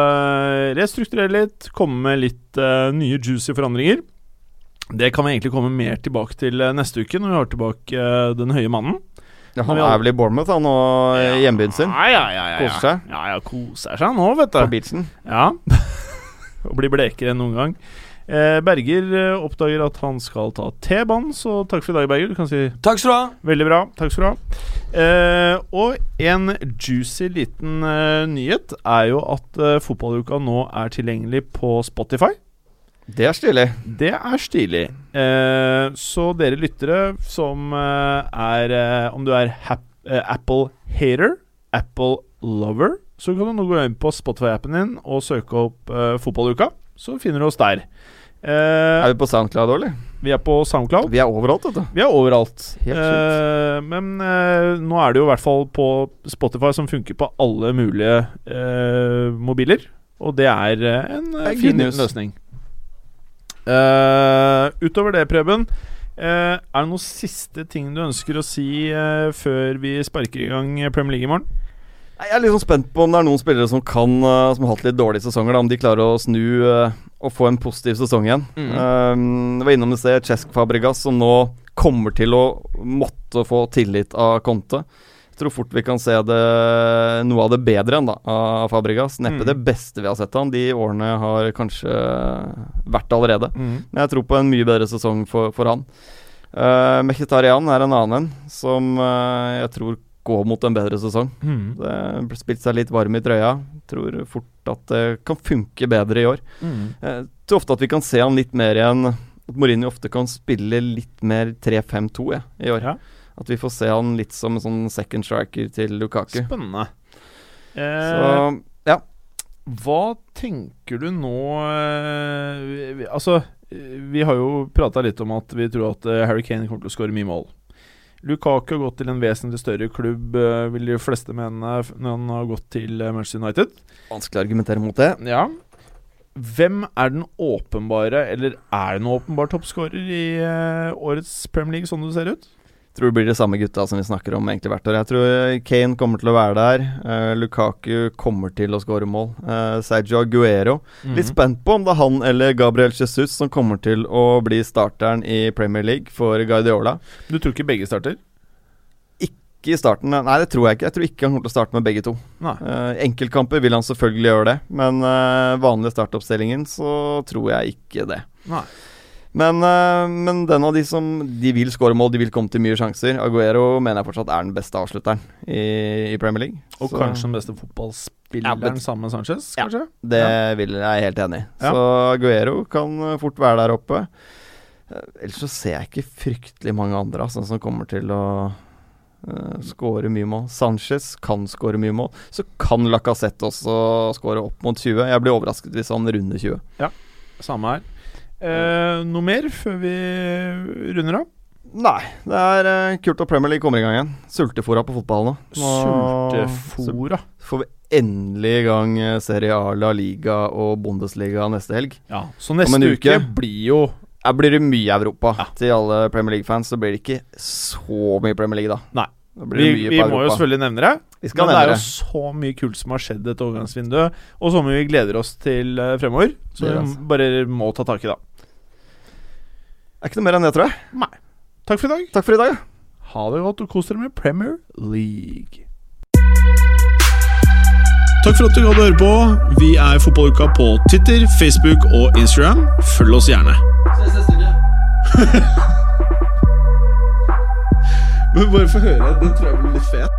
restrukturere litt, komme med litt nye juicy forandringer. Det kan vi egentlig komme mer tilbake til neste uke, når vi har tilbake Den høye mannen. Ja, han er vel i Bournemouth han nå, i hjembyen sin. Ja, ja, ja, ja, ja. Koser seg. Ja, ja, koser seg nå, vet du. På beachen. Ja. Og blir blekere enn noen gang. Eh, Berger eh, oppdager at han skal ta T-banen, så takk for i dag, Berger. Du kan si Takk skal du ha! Veldig bra. Takk skal du ha. Eh, og en juicy liten eh, nyhet er jo at eh, fotballuka nå er tilgjengelig på Spotify. Det er stilig. Det er stilig. Eh, så dere lyttere som er Om du er hap eh, Så kan du nå gå inn på Spotify-appen din og søke opp uh, Fotballuka. Så finner du oss der. Uh, Er vi på SoundCloud òg, eller? vi er på SoundCloud. Vi er overalt, vet du. Vi er overalt. Helt Eh, men uh, nå er det jo i hvert fall på Spotify som funker på alle mulige mobiler. Og det er en fin løsning. Utover det, Preben, er det noen siste ting du ønsker å si før vi sparker i gang Premier League i morgen? Jeg er litt sånn spent på om det er noen spillere som kan eh, Som har hatt litt dårlige sesonger, da, om de klarer å snu eh, og få en positiv sesong igjen. Um, jeg var innom i sted Cesk Fabregas, som nå kommer til å måtte få tillit av Conte. Jeg tror fort vi kan se det noe av det bedre enn da av Fabregas. Neppe Mm. det beste vi har sett han. De årene har kanskje vært allerede. Men jeg tror på en mye bedre sesong for, for han. Uh, Mkhitaryan er en annen en som uh, jeg tror går mot en bedre sesong. Mm. Det spilt seg litt varm i trøya. Tror fort at det kan funke bedre i år. Mm. Eh, tror ofte at vi kan se han litt mer igjen At Mourinho ofte kan spille litt mer 3-5-2 ja, i år. Ja. At vi får se han litt som en sånn second striker til Lukaku. Spennende. Eh, Så Hva tenker du nå eh, Altså, eh, vi har jo prata litt om at vi tror at eh, Harry Kane kommer til å skåre mye mål. Lukaku har gått til en vesentlig større klubb, eh, vil de fleste mene, når han har gått til eh, Manchester United. vanskelig å argumentere mot det. Ja. Hvem er den åpenbare, eller er det noen åpenbar toppskårer i eh, årets Premier League, sånn det ser ut? Tror det blir de samme gutta som vi snakker om egentlig hvert år. Jeg tror eh, Kane kommer til å være der. Uh, Lukaku kommer til å skåre mål. Uh, Sergio Aguero Mhm. Litt spent på om det er han eller Gabriel Jesus som kommer til å bli starteren i Premier League for Guardiola. Du tror ikke begge starter? Ikke i starten, nei det tror jeg ikke. Jeg tror ikke han kommer til å starte med begge to. Eh, enkeltkamper vil han selvfølgelig gjøre det, men uh, vanlig startoppstillingen så tror jeg ikke det. Nei. Men, eh, men den av de som De vil skåre mål, de vil komme til mye sjanser. Aguero mener jeg fortsatt er den beste avslutteren i, i Premier League. Og Så kanskje den beste fotballspilleren Ja, sammen med Sanchez, Ja. kanskje? Det vil jeg er helt enig i. Ja. Så Aguero kan eh, fort være der oppe. Eh, Ellers så ser jeg ikke fryktelig mange andre altså, som kommer til å uh, skåre mye mål. Sanchez kan skåre mye mål. Så kan Lacassette også skåre opp mot 20. Jeg blir overrasket hvis han runder 20. Ja, Samme her. Eh, noe mer før vi runder av? Nei, det er eh, kult at Premier League kommer i gang igjen. Sultefora på fotball nå. Nå- Sultefora. Så får vi endelig i gang eh, Serie A, La Liga og Bundesliga neste helg. Ja, så neste uke, uke. blir jo Her blir det mye Europa. Ja. Til alle Premier League-fans så blir det ikke så mye Premier League, da. Nei. Da blir Vi, mye vi må jo selvfølgelig nevne det. Vi skal Men det er jo så mye kult som har skjedd dette overgangsvinduet, og så mye vi gleder oss til eh, fremover. Så vi bare må ta tak i det. Er ikke noe mer enn det, tror jeg. Nei. Takk for i dag. Takk for i dag. Ha det godt og kos dere med Premier League. Takk for at du gadd å høre på. Vi er Fotballuka på Twitter, Facebook og Instagram. Følg oss gjerne. Ses neste uke. Men bare få høre. Den tror jeg blir litt fet.